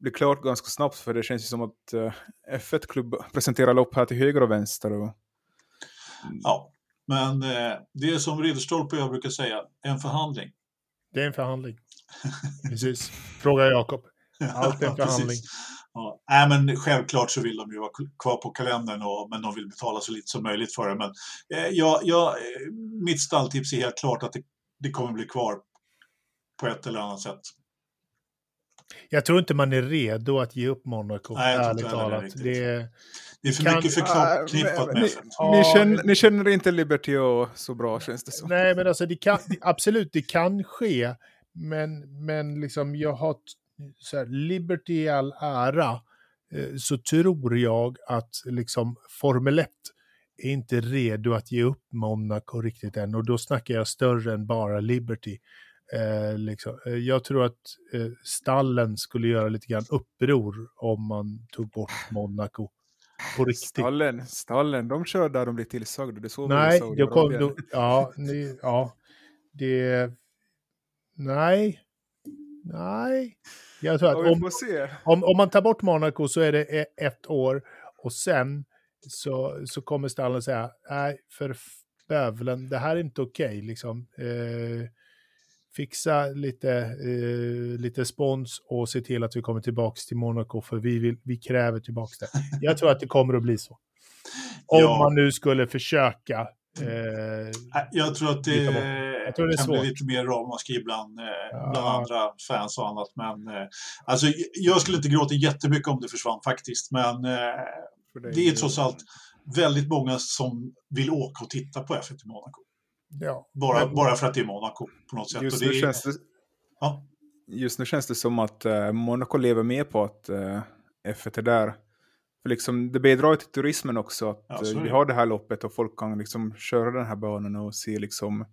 Speaker 3: bli klart ganska snabbt för det känns ju som att uh, F1-klubb presenterar lopp här till höger och vänster. Och...
Speaker 1: Ja, men eh, det är som Ridderstolpe och jag brukar säga, en förhandling.
Speaker 2: Det är en förhandling. Precis. Fråga Jakob. Allt är en förhandling.
Speaker 1: Ja, men självklart så vill de ju vara kvar på kalendern, och, men de vill betala så lite som möjligt för det. Men eh, jag, jag, eh, mitt stalltips är helt klart att det, det kommer bli kvar på ett eller annat sätt.
Speaker 2: Jag tror inte man är redo att ge upp Monaco, Nej, ärligt talat. Det,
Speaker 1: är, det är för kan, mycket förknippat med
Speaker 3: ni, ni, känner, ni känner inte Liberty så bra, känns det som.
Speaker 2: Nej, men alltså det kan, absolut, det kan ske. Men, men liksom, jag har så här, Liberty i all ära, eh, så tror jag att liksom Formel 1 är inte redo att ge upp Monaco riktigt än. Och då snackar jag större än bara Liberty. Eh, liksom. Eh, jag tror att eh, stallen skulle göra lite grann uppror om man tog bort Monaco. På riktigt.
Speaker 3: Stallen, stallen de kör där de blir tillsagda. Det så
Speaker 2: Nej, det kom, då, ja, ni, ja, det... Nej. Nej. Jag tror att om, om, om, man tar bort Monaco så är det e, ett år och sen så, så kommer stallen säga nej, för bövelen, det här är inte okej. Okay, liksom. Eh, fixa lite, eh, lite spons och se till att vi kommer tillbaka till Monaco, för vi, vill, vi kräver tillbaka det. Jag tror att det kommer att bli så. Om ja. man nu skulle försöka. Eh,
Speaker 1: jag tror att det, jag tror det kan bli lite mer ramaskri bland, eh, ja. bland andra fans och annat. Men, eh, alltså, jag skulle inte gråta jättemycket om det försvann faktiskt, men eh, det, det är trots allt väldigt många som vill åka och titta på F1 i Monaco.
Speaker 2: Ja.
Speaker 1: Bara, men, bara för att det är Monaco på något sätt.
Speaker 3: Just, nu, är... känns det, ja? just nu känns det som att uh, Monaco lever med på att uh, F1 är där. För liksom, det bidrar till turismen också att ja, uh, vi har det här loppet och folk kan liksom köra den här banan och se liksom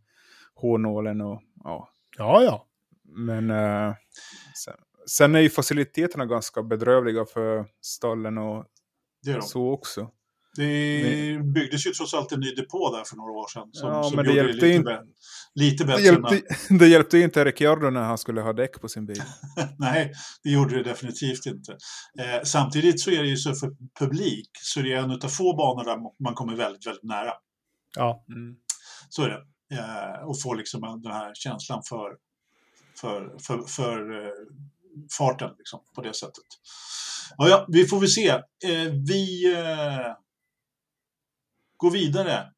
Speaker 3: hårnålen och ja.
Speaker 2: Ja, ja.
Speaker 3: Men uh, sen, sen, är ju faciliteterna ganska bedrövliga för stallen och så också.
Speaker 1: Det byggdes ju trots allt en ny depå där för några år sedan. Som,
Speaker 3: ja,
Speaker 1: som
Speaker 3: men det hjälpte
Speaker 1: det lite,
Speaker 3: inte,
Speaker 1: lite bättre.
Speaker 3: Det hjälpte, men... det hjälpte inte Ricciardo när han skulle ha däck på sin bil.
Speaker 1: Nej, det gjorde det definitivt inte. Eh, samtidigt så är det ju så för publik så det är en av få banor där man kommer väldigt, väldigt nära.
Speaker 2: Ja.
Speaker 1: Mm. Så är det. Eh, och får liksom den här känslan för, för, för, för eh, farten liksom, på det sättet. Ja, ja, vi får väl se. Eh, vi gå vidare.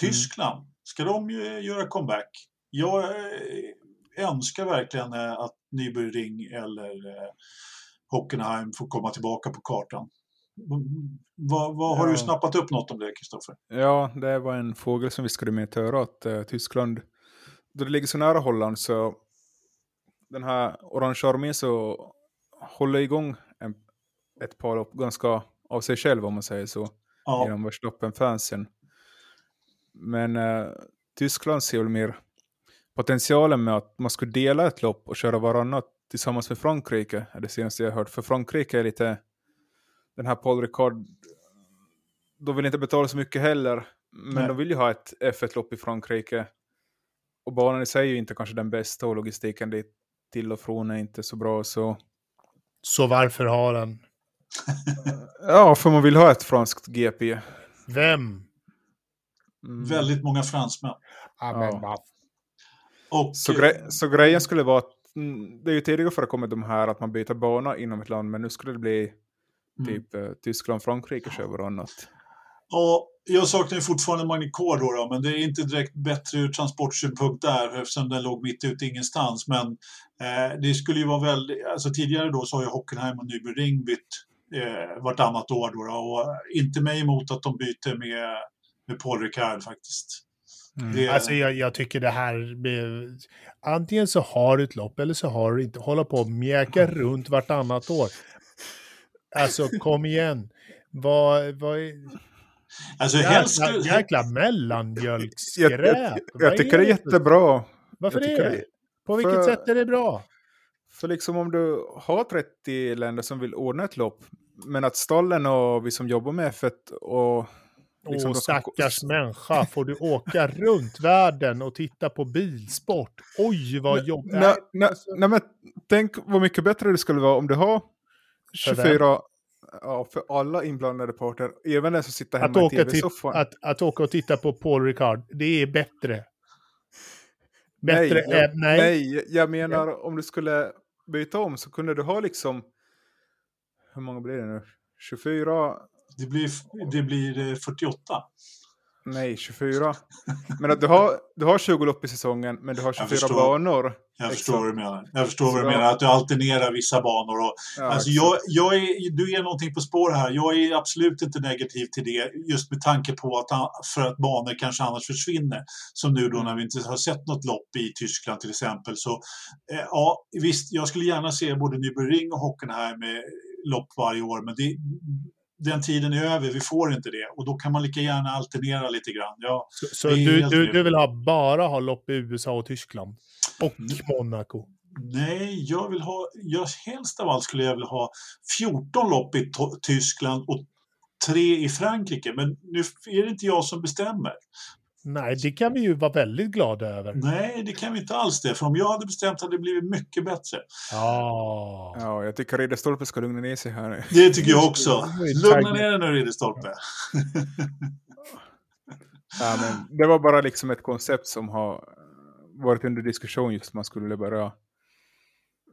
Speaker 1: Tyskland, ska de ju göra comeback? Jag eh, önskar verkligen eh, att Nürburgring eller eh, Hockenheim får komma tillbaka på kartan. Vad, vad har
Speaker 3: Ja.
Speaker 1: du snappat upp något om det, Kristoffer?
Speaker 3: Ja, det var en fågel som viskade mig i örat att eh, Tyskland, då det ligger så nära Holland så den här orange armén så håller igång en, ett par lopp ganska av sig själv om man säger så,
Speaker 1: Ja,
Speaker 3: genom Verstappen-fansen. Men eh, Tyskland ser väl mer potentialen med att man skulle dela ett lopp och köra varannat tillsammans med Frankrike, är det senaste jag hört. För Frankrike är lite den här Paul Ricard, de vill inte betala så mycket heller, men
Speaker 1: Nej.
Speaker 3: de vill ju ha ett F1-lopp i Frankrike. Och banan i sig är ju inte kanske den bästa och logistiken dit till och från är inte så bra. Så
Speaker 2: Så varför har han?
Speaker 3: Ja, för man vill ha ett franskt GP.
Speaker 2: Vem?
Speaker 3: Mm.
Speaker 1: väldigt många fransmän.
Speaker 2: Ja,
Speaker 1: Och,
Speaker 3: Så, gre så grejen skulle vara att mm, det är ju tidigare förekommit de här att man byter bana inom ett land, men nu skulle det bli
Speaker 1: mm.
Speaker 3: typ eh, Tyskland, Frankrike kör varannat.
Speaker 1: Ja, jag saknar ju fortfarande Magnicor då, då, men det är inte direkt bättre ur transportsynpunkt där eftersom den låg mitt ute ingenstans. Men eh, det skulle ju vara väldigt, alltså tidigare då så har ju Hockenheim och Nürburgring bytt eh, vartannat år då, då och inte mig emot att de byter med, med Paul Ricard faktiskt.
Speaker 3: Mm.
Speaker 1: Det,
Speaker 2: Alltså jag, jag tycker det här med, antingen så har du ett lopp eller så har du inte. Hålla på och mjäka runt vartannat år. Alltså kom igen. Vad, vad är,
Speaker 1: alltså helst
Speaker 2: jäkla,
Speaker 1: skulle,
Speaker 2: jäkla
Speaker 3: Jag,
Speaker 2: mellanmjölksskräp.
Speaker 3: jag,
Speaker 2: Vad
Speaker 3: jag tycker det är jättebra.
Speaker 2: Varför
Speaker 3: jag
Speaker 2: det?
Speaker 3: tycker det-
Speaker 2: På vilket
Speaker 3: för-
Speaker 2: sätt är det bra?
Speaker 3: För liksom om du har 30 länder som vill ordna ett lopp, men att stallen och vi som jobbar med F1 och... Liksom
Speaker 2: Åh,
Speaker 3: de ska-
Speaker 2: stackars människa, får du åka runt världen och titta på bilsport? Oj, vad jobbigt.
Speaker 3: Nej, nej, nej, men tänk vad mycket bättre det skulle vara om du har
Speaker 2: För vem?
Speaker 3: 24... Ja, för alla inblandade parter. Även den som sitter
Speaker 2: Att
Speaker 3: hemma i
Speaker 2: åka, till,
Speaker 3: tv-soffan.
Speaker 2: att, att åka och titta på Paul Ricard, det är bättre.
Speaker 3: Nej,
Speaker 2: Bättre
Speaker 3: jag,
Speaker 2: än... Nej.
Speaker 3: nej, jag menar om du skulle byta om så kunde du ha liksom... Hur många blir det nu? 24?
Speaker 1: det, blir, det blir eh, 48.
Speaker 3: Nej, 24. Men att du har, du har 20 lopp i säsongen, men du har 24
Speaker 1: förstår.
Speaker 3: banor.
Speaker 1: Jag
Speaker 3: Exakt.
Speaker 1: förstår vad du menar. Jag förstår vad du menar, att du alternerar vissa banor. Och,
Speaker 3: Ja,
Speaker 1: alltså jag, jag är, du är någonting på spår här. Jag är absolut inte negativ till det, just med tanke på att för att banor kanske annars försvinner. Som nu då när vi inte har sett något lopp i Tyskland till exempel. Så eh, ja, visst, jag skulle gärna se både Nürburgring och Hockenheim med lopp varje år, men det, den tiden är över, vi får inte det. Och då kan man lika gärna alternera lite grann. Ja,
Speaker 2: Så, så du, du, du vill ha, bara ha lopp i USA och Tyskland? Och
Speaker 1: Mm.
Speaker 2: Monaco?
Speaker 1: Nej, jag vill ha, jag, helst av allt skulle jag vilja ha 14 lopp i Tyskland och tre i Frankrike. Men nu är det inte jag som bestämmer.
Speaker 2: Nej, det kan vi ju vara väldigt glada över.
Speaker 1: Nej, det kan vi inte alls det. För om jag hade bestämt hade det blivit mycket bättre.
Speaker 2: Ja.
Speaker 3: Ja, jag tycker Ridderstolpe ska lugna ner sig här.
Speaker 1: Det tycker jag också.
Speaker 2: Nu
Speaker 1: Lugna ner dig nu, Ridderstolpe.
Speaker 3: Ja, men det var bara liksom ett koncept som har varit under diskussion just man skulle börja.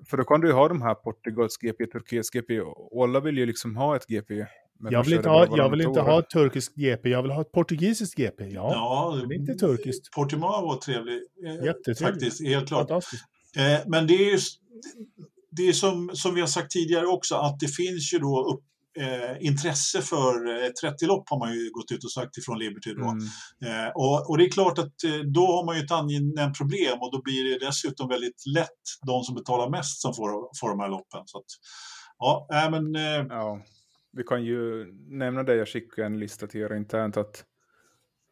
Speaker 3: För då kan du ju ha de här Portugals GP, Turkiets GP och alla vill ju liksom ha ett GP. Men
Speaker 2: Jag vill, inte ha, jag vill inte ha ett turkiskt GP, jag vill ha ett portugisiskt GP. Ja,
Speaker 1: Ja,
Speaker 2: men inte turkiskt.
Speaker 1: Portimao var trevlig. eh,
Speaker 2: Jättetrevligt.
Speaker 1: Faktiskt, helt klart. Eh, men det är ju det är som, som vi har sagt tidigare också att det finns ju då upp, eh, intresse för eh, 30 lopp har man ju gått ut och sagt ifrån Liberty då.
Speaker 3: Mm.
Speaker 1: Eh, och, och det är klart att eh, då har man ju ett angenämt problem och då blir det dessutom väldigt lätt de som betalar mest som får, får de här loppen. Så att, ja, äh, men eh,
Speaker 3: Ja, vi kan ju nämna det, jag skickade en lista till er internt att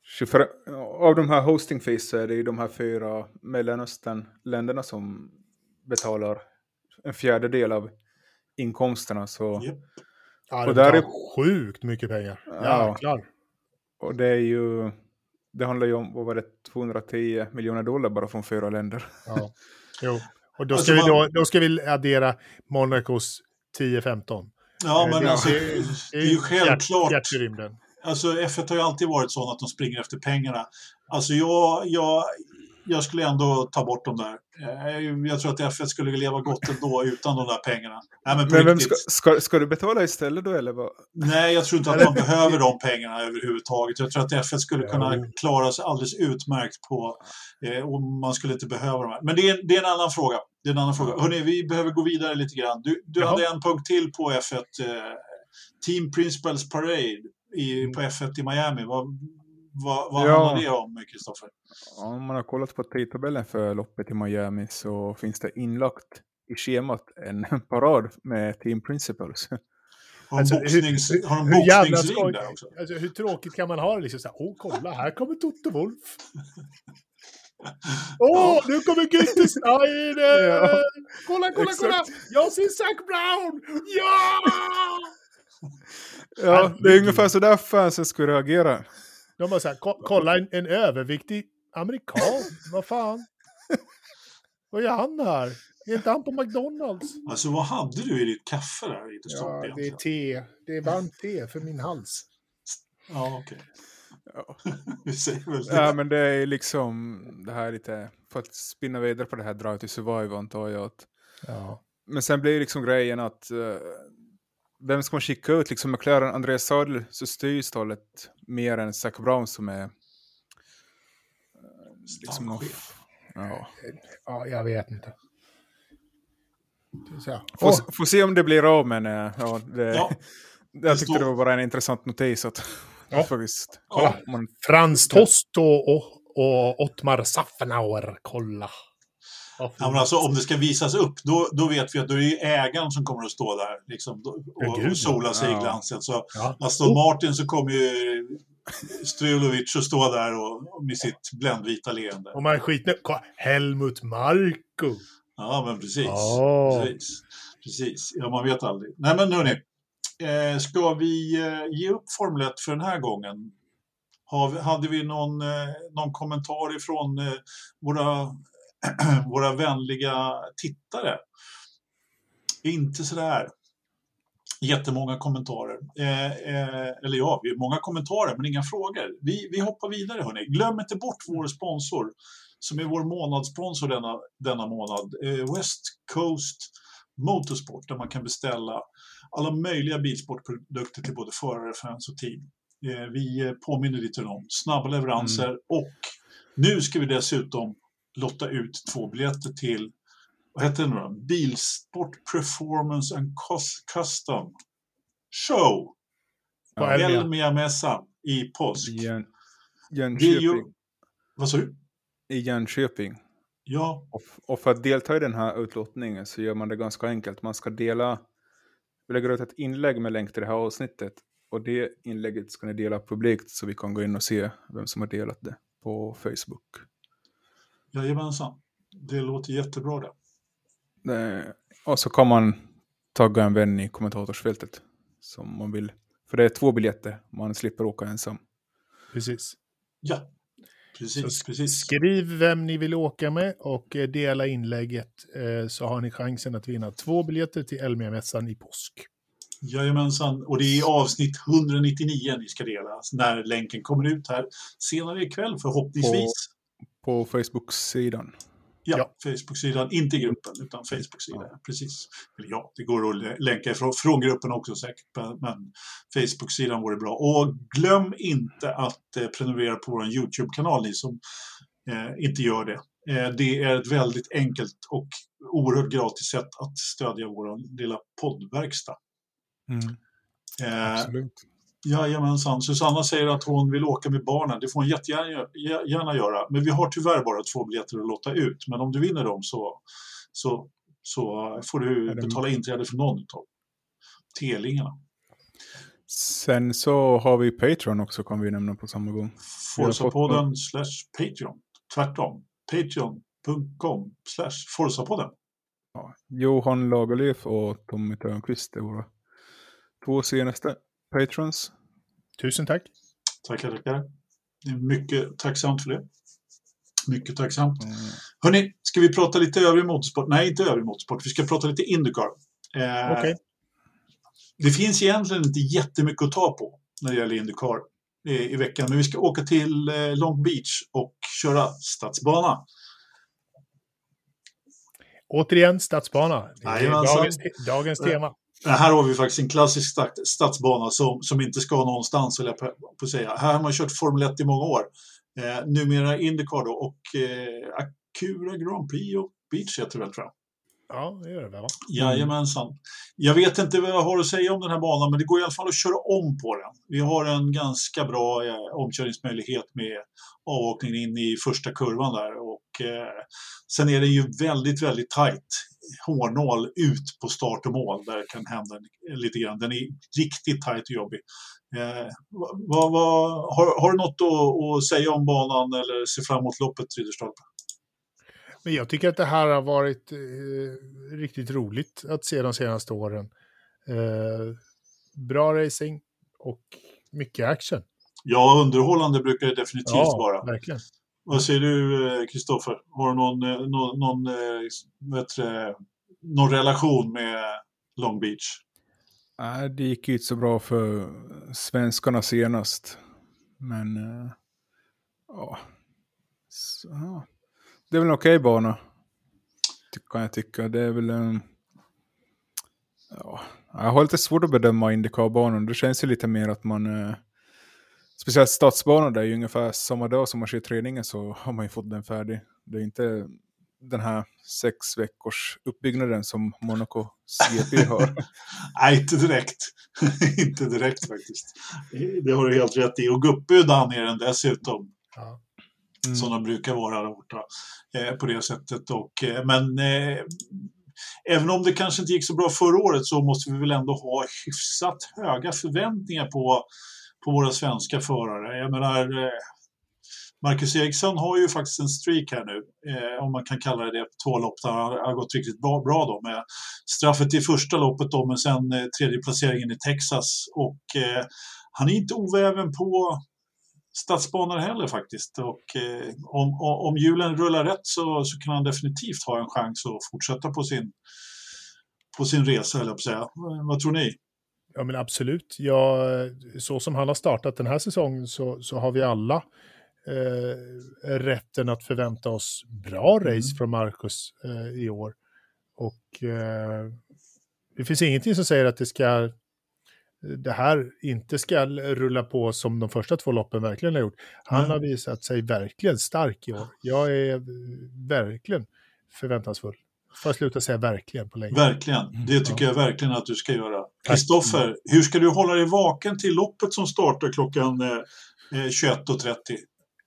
Speaker 3: 24, av de här hosting fees så är det ju de här fyra Mellanöstern-länderna som betalar en fjärdedel av inkomsterna. Så,
Speaker 1: Japp.
Speaker 2: Ja,
Speaker 3: Och
Speaker 2: det
Speaker 3: där är-
Speaker 2: sjukt mycket pengar.
Speaker 3: Ja.
Speaker 2: Jäklar.
Speaker 3: Och det är ju, det handlar ju om, vad var det, 210 miljoner dollar bara från fyra länder.
Speaker 2: Ja. Jo. Och då
Speaker 1: Alltså
Speaker 2: ska, vi
Speaker 1: man-
Speaker 2: då, då ska vi addera Monacos 10-15.
Speaker 1: Ja,
Speaker 2: Eh,
Speaker 1: men
Speaker 2: det-
Speaker 1: alltså,
Speaker 2: det-
Speaker 1: det är ju självklart.
Speaker 2: Hjärt, i rymden.
Speaker 1: Alltså F1 har ju alltid varit sån att de springer efter pengarna. Alltså jag, jag, jag skulle ändå ta bort dem där. Eh, Jag tror att F1 skulle leva gott ändå utan de där pengarna. Nej, men
Speaker 3: Men vem ska, ska, ska du betala istället då eller vad?
Speaker 1: Nej, jag tror inte att man behöver de pengarna överhuvudtaget. Jag tror att F1 skulle kunna klara sig alldeles utmärkt på eh, och man skulle inte behöva de här. Men det är, det är en annan fråga. Det är en annan fråga. Hörrni, vi behöver gå vidare lite grann. Du, du
Speaker 2: Jaha.
Speaker 1: hade en punkt till på F1. Eh, Team Principals Parade i, på F1 i Miami. Vad, vad, vad
Speaker 3: Ja.
Speaker 1: handlar det om, Kristoffer?
Speaker 3: Ja, Om man har kollat på tidtabellen för loppet i Miami så finns det inlagt i schemat en parad med Team Principals.
Speaker 1: Har de,
Speaker 2: Alltså, hur-
Speaker 1: boxnings,
Speaker 2: hur-
Speaker 1: har de boxningsring där också?
Speaker 2: Alltså, hur tråkigt kan man ha det? Liksom så här, åh kolla, här kommer Toto Wolf. Åh, nu kommer Günther Steiner!
Speaker 3: Ja.
Speaker 2: Kolla, kolla,
Speaker 3: Exakt.
Speaker 2: kolla! Jag ser Zac Brown! Ja!
Speaker 3: Ja, det är ungefär så där fansen skulle reagera.
Speaker 2: De bara så här, "Ko- kolla en, en överviktig amerikan. Vad fan? Vad gör han här? Är inte han på McDonalds?
Speaker 1: Alltså vad hade du i ditt kaffe där i stopp
Speaker 2: Ja, det är te. Det är varmt te för min hals.
Speaker 1: Ja, okej.
Speaker 3: Ja.
Speaker 1: Väl det.
Speaker 3: Ja, men det är liksom det här lite, för att spinna vidare på det här Drive to Survive antar jag att
Speaker 2: Ja.
Speaker 3: Men sen blir liksom grejen att eh, vem ska man skicka ut? Liksom McLaren, Andreas Sadel så styr stallet mer än Zac Brown som är... eh, liksom någon, ja.
Speaker 2: ja, jag vet inte. Det
Speaker 3: får,
Speaker 2: åh,
Speaker 3: får se om det blir av men eh, ja, det,
Speaker 1: Ja,
Speaker 3: jag tyckte
Speaker 1: står-
Speaker 3: det var bara en intressant notis att
Speaker 2: Ja.
Speaker 3: faktiskt.
Speaker 1: ja.
Speaker 3: Man,
Speaker 2: Frans Tost och, och, och Ottmar Saffenauer, kolla.
Speaker 1: Ja, men alltså, om det ska visas upp, då, då vet vi att då är det ju ägaren som kommer att stå där liksom, och, och sola sig
Speaker 3: ja.
Speaker 1: i glansen. Så
Speaker 2: Ja.
Speaker 1: Aston Martin så kommer ju Strulovic att stå där och, med sitt bländvita leende.
Speaker 2: Om man skiter Helmut Marko.
Speaker 1: Ja, men precis.
Speaker 2: Ja.
Speaker 1: precis. Precis. Ja, man vet aldrig. Nej, men hörni. Eh, ska vi eh, ge upp Formel 1 för den här gången? Har hade vi någon, eh, någon kommentar ifrån eh, våra, våra vänliga tittare? Inte sådär jättemånga kommentarer. Eh, eh, eller ja, många kommentarer men inga frågor. Vi, vi hoppar vidare hörni. Glöm inte bort vår sponsor som är vår månadssponsor denna, denna månad. Eh, West Coast Motorsport där man kan beställa alla möjliga bilsportprodukter till både förare, fans och team. Eh, vi påminner lite om snabba leveranser och nu ska vi dessutom lotta ut två biljetter till vad heter det nu då? Bilsport Performance and Cus- Custom Show.
Speaker 2: På Elmia.
Speaker 1: Elmia-mässan i påsk.
Speaker 3: i Jön,
Speaker 1: är ju...
Speaker 3: Jönköping.
Speaker 1: Vad sa du?
Speaker 3: I Jönköping.
Speaker 1: Ja,
Speaker 3: Och, och för att delta i den här utlottningen så gör man det ganska enkelt. Man ska dela, vi lägger ut ett inlägg med länk till det här avsnittet. Och det inlägget ska ni dela publikt så vi kan gå in och se vem som har delat det på Facebook.
Speaker 1: Jajamensan. Det låter jättebra det.
Speaker 3: Eh, Och så kan man tagga en vän i kommentatorsfältet som man vill. För det är två biljetter, man slipper åka ensam.
Speaker 2: Precis.
Speaker 1: Ja,
Speaker 2: Så
Speaker 1: precis.
Speaker 2: sk-
Speaker 1: precis.
Speaker 2: Skriv vem ni vill åka med och eh, dela inlägget eh, så har ni chansen att vinna två biljetter till Elmia-mässan i påsk.
Speaker 1: Jajamensan. Och det är avsnitt 199 ni ska dela när länken kommer ut här senare ikväll förhoppningsvis.
Speaker 3: På Facebook-sidan.
Speaker 1: Ja,
Speaker 2: Ja.
Speaker 1: Facebook-sidan. Inte i gruppen, utan Facebook-sidan. Precis. Eller ja, det går att lä- länka ifrån, från gruppen också säkert, men- Facebook-sidan vore bra. Och glöm inte att eh, prenumerera på vår YouTube-kanal, ni som eh, inte gör det. Eh, det är ett väldigt enkelt och oerhört gratis sätt att stödja vår lilla poddverkstad. Eh,
Speaker 3: Absolut.
Speaker 1: Jajamensan. Susanna säger att hon vill åka med barnen. Det får hon jättegärna gö- gärna göra. Men vi har tyvärr bara två biljetter att låta ut. Men om du vinner dem så, så, så får du betala inträde för någon av telingarna.
Speaker 3: Sen så har vi Patreon också kan vi nämna på samma gång.
Speaker 1: Forsapodden slash Patreon. Tvärtom. Patreon.com slash Forsapodden.
Speaker 3: Ja, Johan Lagerlöf och Tommy Törnqvist är våra två senaste patrons.
Speaker 2: Tusen tack.
Speaker 1: Tackar, tackar. Det är mycket tacksamt för det. Mycket tacksamt.
Speaker 3: Mm.
Speaker 1: Hörni, ska vi prata lite övrig motorsport? Nej, inte övrig motorsport. Vi ska prata lite Indycar. Eh,
Speaker 2: Okej.
Speaker 1: Det finns egentligen inte jättemycket att ta på när det gäller Indycar. eh, i veckan. Men vi ska åka till eh, Long Beach och köra stadsbana.
Speaker 2: Återigen stadsbana. Dagens, dagens tema.
Speaker 1: Här har vi faktiskt en klassisk stadsbana som, som inte ska någonstans, vill jag på på att säga. Här har man kört Formel 1 i många år. Eh, numera Indycar då, och eh, Acura Grand Prix och Beach heter det väl tror jag.
Speaker 2: Ja, det gör det väl? va?
Speaker 1: Jajamensan. Jag vet inte vad jag har att säga om den här banan, men det går i alla fall att köra om på den. Vi har en ganska bra eh, omkörningsmöjlighet med avåkningen in i första kurvan där. Och, eh, sen är det ju väldigt, väldigt tajt. Hårnål ut på start och mål där det kan hända lite grann. Den är riktigt tajt och jobbig. Eh, vad, vad, har, har du något att, att säga om banan eller se fram emot loppet, Ridderstolpe?
Speaker 2: Men jag tycker att det här har varit eh, riktigt roligt att se de senaste åren. Eh, bra racing och mycket action.
Speaker 1: Ja, underhållande brukar det definitivt
Speaker 2: Ja,
Speaker 1: vara.
Speaker 2: verkligen.
Speaker 1: Vad säger du, eh, Kristoffer? Har du någon, eh, någon, eh, någon, du, någon relation med Long Beach?
Speaker 3: Nej, det gick ju inte så bra för svenskarna senast. Men ja, så, ja. det är väl en okej bana. Kan jag tycka. Det är väl en... Ja, jag har lite svårt att bedöma Indycar-banan. Det känns ju lite mer att man... Speciellt stadsbanan där är ju ungefär samma dag som man kör träningen så har man ju fått den färdig. Det är inte den här sex veckors uppbyggnaden som Monaco GP har.
Speaker 1: Nej, inte direkt. inte direkt faktiskt. Det har du helt rätt i. Och Guppydan är den dessutom.
Speaker 2: Ja.
Speaker 3: Mm.
Speaker 1: som de brukar vara där borta eh, på det sättet. Och, eh, men eh, även om det kanske inte gick så bra förra året så måste vi väl ändå ha hyfsat höga förväntningar på, på våra svenska förare. Jag menar, eh, Marcus Eriksson har ju faktiskt en streak här nu, eh, om man kan kalla det det, på två lopp där han har gått riktigt bra, bra då med straffet i första loppet då, men sen eh, tredje placeringen i Texas. Och eh, han är inte oväven på stadsbanor heller faktiskt. Och eh, om, om- hjulen rullar rätt så, så kan han definitivt ha en chans att fortsätta på sin, på sin resa, eller på att säga. Vad tror ni?
Speaker 2: Ja, men absolut. Ja, så som han har startat den här säsongen så, så har vi alla eh, rätten att förvänta oss bra race från Marcus eh, i år. Och eh, det finns ingenting som säger att det ska det här inte ska rulla på som de första två loppen verkligen har gjort. Han
Speaker 1: Nej.
Speaker 2: har visat sig verkligen stark i år. Jag är verkligen förväntansfull. Får jag sluta säga verkligen på länge.
Speaker 1: Verkligen. Det tycker jag verkligen att du ska göra. Kristoffer, hur ska du hålla dig vaken till loppet som startar klockan eh, eh, 21.30?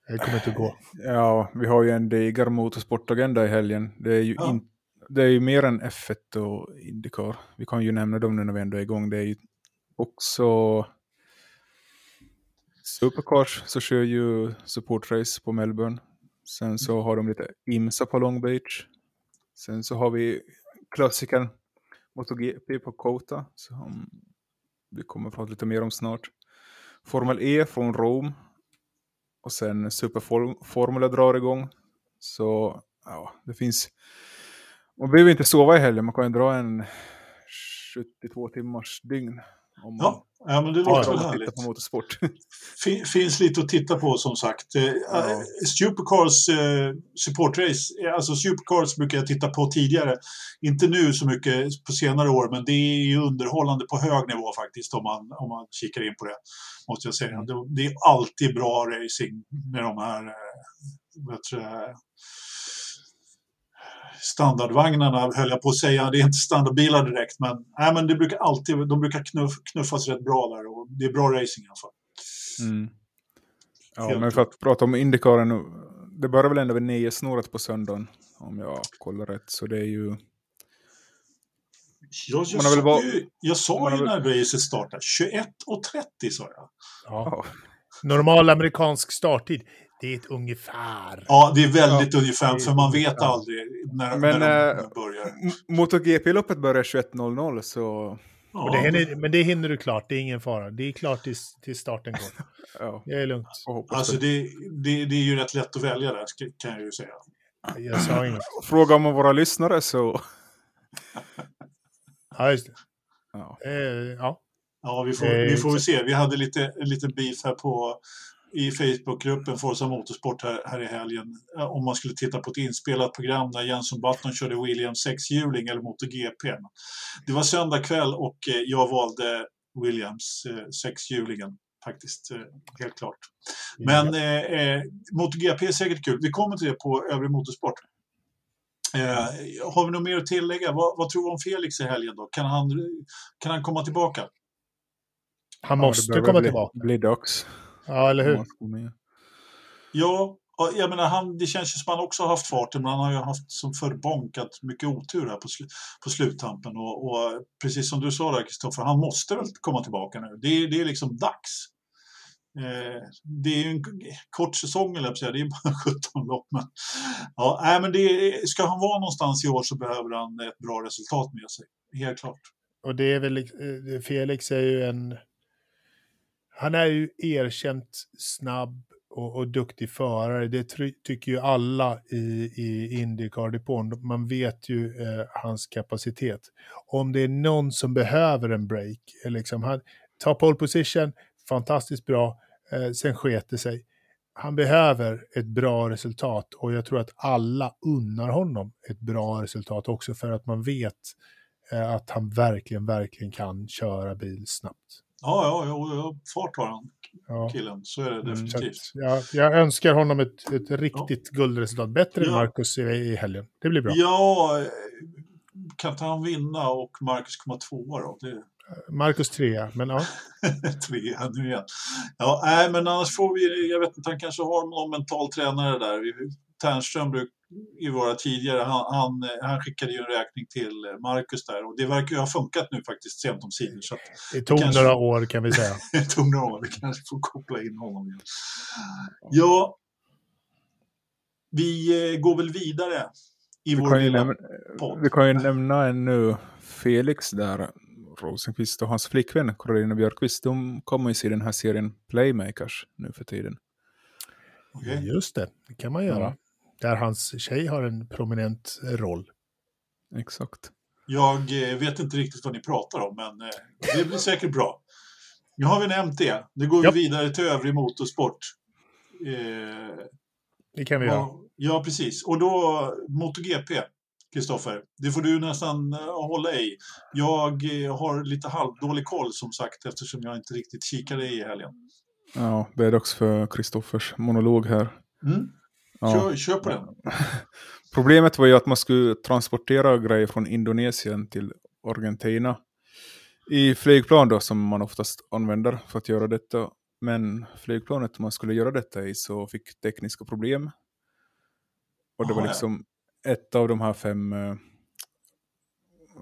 Speaker 2: Det kommer inte att gå.
Speaker 3: Ja, vi har ju en diger motorsportagenda i helgen. Det är ju,
Speaker 1: Ja.
Speaker 3: in, det är ju mer än F1 och Indycar. Vi kan ju nämna dem nu när vi ändå är igång. Det är ju också Supercars så kör ju supportrace på Melbourne. Sen så har de lite IMSA på Long Beach. Sen så har vi klassikern MotoGP på Kota som vi kommer prata lite mer om snart. Formel E från Rom och sen Superformula drar igång. Så ja, det finns... Man behöver inte sova i helgen, man kan ju dra en 72 timmars dygn. Om man
Speaker 1: Ja, ja men det
Speaker 2: Ja,
Speaker 1: låter
Speaker 3: om
Speaker 1: väl
Speaker 3: på motorsport.
Speaker 1: Fin, finns lite att titta på som sagt. Eh,
Speaker 3: Ja.
Speaker 1: Supercars eh, supportrace, eh, alltså Supercars brukar jag titta på tidigare. Inte nu så mycket på senare år, men det är ju underhållande på hög nivå faktiskt om man, om man kikar in på det. Måste jag säga. Det, det är alltid bra racing med de här eh, standardvagnarna, höll jag på att säga. Det är inte standardbilar direkt, men, nej, men det brukar alltid, de brukar knuff, knuffas rätt bra där och det är bra racing i alla fall.
Speaker 3: Mm. Ja,
Speaker 1: Helt
Speaker 3: men för att prata om Indycaren, det börjar väl ändå vid nio snåret på söndagen. Om jag kollar rätt. Så det är ju...
Speaker 1: Jag, jag,
Speaker 3: väl
Speaker 1: sa,
Speaker 3: var-
Speaker 1: ju, jag sa
Speaker 3: man
Speaker 1: ju
Speaker 3: har
Speaker 1: när racet startade, 21.30 sa jag.
Speaker 2: Ja.
Speaker 3: Ja,
Speaker 2: Normal amerikansk starttid, det är ett ungefär.
Speaker 1: Ja, det är väldigt ungefär, för man vet
Speaker 2: Ja.
Speaker 1: aldrig när,
Speaker 3: Men,
Speaker 1: när de
Speaker 3: eh,
Speaker 1: börjar.
Speaker 3: MotoGP-loppet börjar 21.00 så...
Speaker 1: Ja.
Speaker 2: Det hinner, men det hinner du klart, det är ingen fara. Det är klart tills, tills starten går.
Speaker 3: Ja,
Speaker 2: Det är lugnt.
Speaker 1: Alltså
Speaker 3: det.
Speaker 1: det, det, är ju rätt lätt att välja där, kan jag ju säga.
Speaker 2: Jag sa inget.
Speaker 3: Fråga om våra lyssnare så...
Speaker 2: Ja, just det.
Speaker 3: Ja.
Speaker 2: Eh, ja.
Speaker 1: Ja, vi får,
Speaker 2: Eh,
Speaker 1: vi får väl se. Vi hade lite, lite beef här på i Facebookgruppen Forza Motorsport här, här i helgen. eh, Om man skulle titta på ett inspelat program där Jenson Button körde Williams sexhjuling eller MotoGP. Det var söndag kväll och eh, jag valde Williams eh, sexhjulingen faktiskt, helt klart. Men eh, MotoGP är säkert kul. Vi kommer till det på övrig motorsport. Eh, har vi något mer att tillägga? Vad, vad tror du om Felix i helgen då? Kan han, kan han komma tillbaka?
Speaker 2: Han
Speaker 3: Ja,
Speaker 2: måste
Speaker 3: börjar
Speaker 2: komma
Speaker 3: bli,
Speaker 2: tillbaka.
Speaker 3: bli dags.
Speaker 2: Ja, eller hur?
Speaker 1: Ja, jag menar, han, det känns ju som han också har haft farten, men han har ju haft som förbonkat mycket otur här på, sl på sluttampen. Och, och precis som du sa där, Kristoffer, han måste väl komma tillbaka nu. Det, är- det är liksom dags. Eh, det är ju en kort säsong, eller jag det är bara 17 lopp. Men, ja, nej, men det, är- ska han vara någonstans i år så behöver han ett bra resultat med sig. Helt klart.
Speaker 2: Och det är väl, eh, Felix är ju en, han är ju erkänt snabb och, och duktig förare. Det try, tycker ju alla i, i Indycar-depån. Man vet ju eh, hans kapacitet. Om det är någon som behöver en break, eh, liksom, han tar pole position, fantastiskt bra, eh, sen sket det sig. Han behöver ett bra resultat och jag tror att alla unnar honom ett bra resultat också för att man vet eh, att han verkligen, verkligen kan köra bil snabbt.
Speaker 1: Ja, ja, ja, ja fart har han,
Speaker 2: Ja.
Speaker 1: killen. Så är det
Speaker 3: Mm,
Speaker 1: definitivt.
Speaker 2: jag, jag önskar honom ett, ett riktigt guldresultat. Bättre än
Speaker 1: Ja.
Speaker 2: Marcus i, i helgen. Det blir bra.
Speaker 1: Ja, eh, kan inte han vinna och Marcus komma tvåa då? Det,
Speaker 2: Marcus trea, men ja.
Speaker 1: Trea nu igen. Ja, nej, men annars får vi, jag vet inte, han kanske har någon mental tränare där. Ternström bruk, i våra tidigare, han, han, han skickade ju en räkning till Marcus där och det verkar ju ha funkat nu faktiskt sent om sidor så att
Speaker 2: Det tog
Speaker 1: Kanske-
Speaker 2: några år kan vi säga.
Speaker 1: det tog några år, vi kanske får koppla in honom igen. Ja, vi eh, går väl vidare i
Speaker 3: Vi
Speaker 1: vår lilla
Speaker 3: nämna,
Speaker 1: podd.
Speaker 3: vi kan ju nämna ännu Felix där, Rosenqvist och hans flickvän Karolina Björkqvist, de kommer ju se den här serien Playmakers nu för tiden.
Speaker 1: Okej.
Speaker 2: Just det, det kan man göra.
Speaker 3: Ja.
Speaker 2: Där hans tjej har en prominent roll.
Speaker 3: Exakt.
Speaker 1: Jag eh, vet inte riktigt vad ni pratar om, men eh, det blir säkert bra. Nu har vi nämnt det. Nu går vi
Speaker 2: Ja.
Speaker 1: vidare till övrig motorsport. Eh,
Speaker 2: Det kan vi göra.
Speaker 1: ja, ja, precis. Och då MotoGP, Kristoffer. Det får du nästan eh, hålla i. Jag har lite halvdålig koll som sagt eftersom jag inte riktigt kikade i helgen.
Speaker 3: Ja, det är dags för Kristoffers monolog här.
Speaker 1: Mm.
Speaker 3: Ja.
Speaker 1: Kör, kör på den.
Speaker 3: Problemet var ju att man skulle transportera grejer från Indonesien till Argentina. I flygplan då, som man oftast använder för att göra detta. Men flygplanet man skulle göra detta i så fick tekniska problem. Och det var liksom ett av de här fem eh,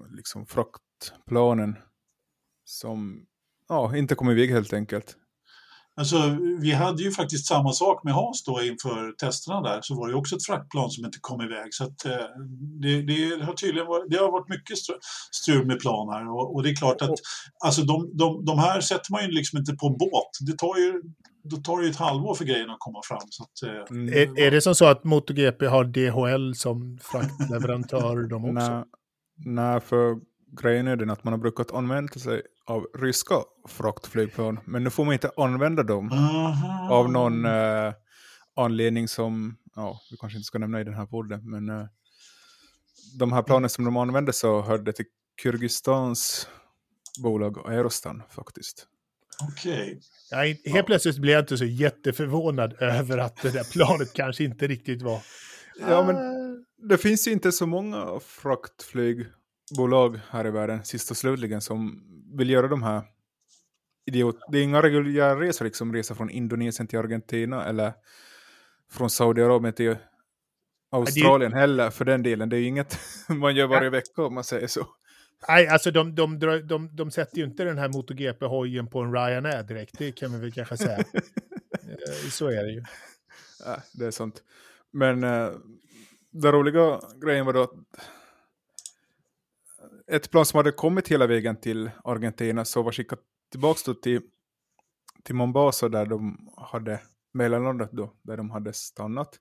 Speaker 3: liksom fraktplanen som ja, inte kom iväg helt enkelt.
Speaker 1: Alltså, vi hade ju faktiskt samma sak med Haas då inför testerna där. Så var det ju också ett fraktplan som inte kom iväg. Så att, eh, det, det har tydligen varit, det har varit mycket stru- strul med plan här. Och, och det är klart att alltså, de, de, de här sätter man ju liksom inte på en båt. Det tar ju, då tar det ju ett halvår för grejerna att komma fram. Så att, eh,
Speaker 3: Mm.
Speaker 2: Är, är det som så att MotoGP har DHL som fraktleverantör de också?
Speaker 3: Nej, nej, för grejen är den att man har brukat använda sig av ryska fraktflygplan, men nu får man inte använda dem
Speaker 1: aha.
Speaker 3: av någon eh, anledning som, ja, vi kanske inte ska nämna i den här podden, men eh, de här planen som de använde så hörde till Kyrgyzstans bolag Aerostan faktiskt.
Speaker 1: Okej.
Speaker 2: Ja, in- helt plötsligt blir jag inte så jätteförvånad över att det där planet kanske inte riktigt var...
Speaker 3: Ja, men det finns ju inte så många fraktflygbolag här i världen, sist och slutligen, som vill göra de här idiot... Det är inga reguljära resor, liksom resa från Indonesien till Argentina eller från Saudiarabien till Australien heller, för den delen. Det är ju inget man gör varje vecka om man säger så.
Speaker 2: Nej, alltså de, de, drar- de, de sätter ju inte den här MotoGP-hojen på en Ryanair direkt, det kan vi väl kanske säga. Eh, så är det ju.
Speaker 3: Ja, det är sånt. Men uh, den roliga grejen var då att ett plan som hade kommit hela vägen till Argentina så var skickat tillbaka till, till Mombasa där de hade mellanlandat då, där de hade stannat.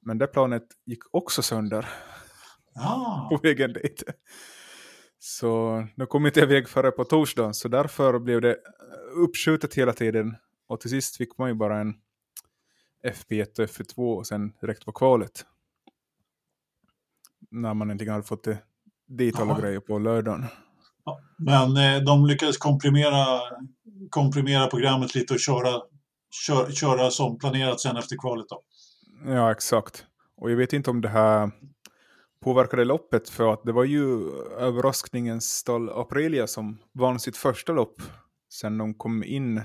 Speaker 3: Men det planet gick också sönder
Speaker 1: Ah.
Speaker 3: på vägen dit. Så de kom inte iväg före på torsdagen, så därför blev det uppskjutet hela tiden. Och till sist fick man ju bara en FP1 och FP2 och sen direkt på kvalet. När man äntligen hade fått det, dit alla grejer på lördagen.
Speaker 1: Ja, men eh, de lyckades komprimera, komprimera programmet lite och köra, kö, köra som planerat sen efter kvalet. Då.
Speaker 3: Ja, exakt. Och jag vet inte om det här påverkade loppet för att det var ju överraskningens stall Aprilia som vann sitt första lopp sen de kom in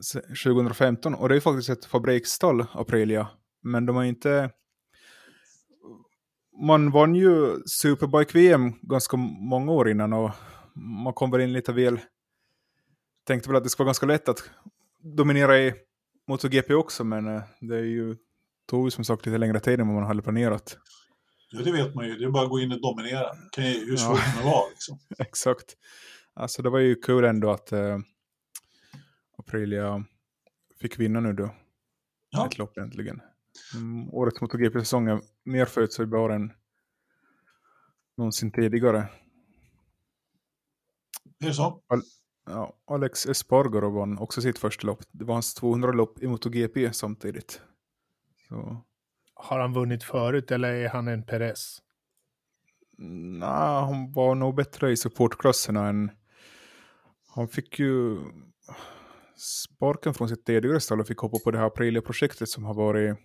Speaker 3: se- 2015. Och det är faktiskt ett fabriksstall Aprilia. Men de har inte... Man vann ju Superbike-VM ganska många år innan och man kom väl in lite väl... Tänkte väl att det skulle vara ganska lätt att dominera i MotoGP också, men eh, det är ju tog ju som sagt lite längre tid än vad man hade planerat.
Speaker 1: Ja, det vet man ju. Det är bara att gå in och dominera. Det kan ju, hur
Speaker 3: Ja.
Speaker 1: svårt kan det vara? Liksom.
Speaker 3: Exakt. Alltså det var ju kul ändå att uh, Aprilia fick vinna nu då.
Speaker 1: Ja.
Speaker 3: Ett lopp äntligen. Mm, årets MotoGP-säsong är mer förutsägbar än någonsin tidigare.
Speaker 1: Det är så?
Speaker 3: Ja, Alex Espargaro vann också sitt första lopp. Det var hans 200 lopp i MotoGP samtidigt. Så,
Speaker 2: Har han vunnit förut eller är han en Perez?
Speaker 3: nej, han var nog bättre i supportklasserna än... Han fick ju sparken från sitt tidigare stall och fick hoppa på det här Aprilia-projektet som har varit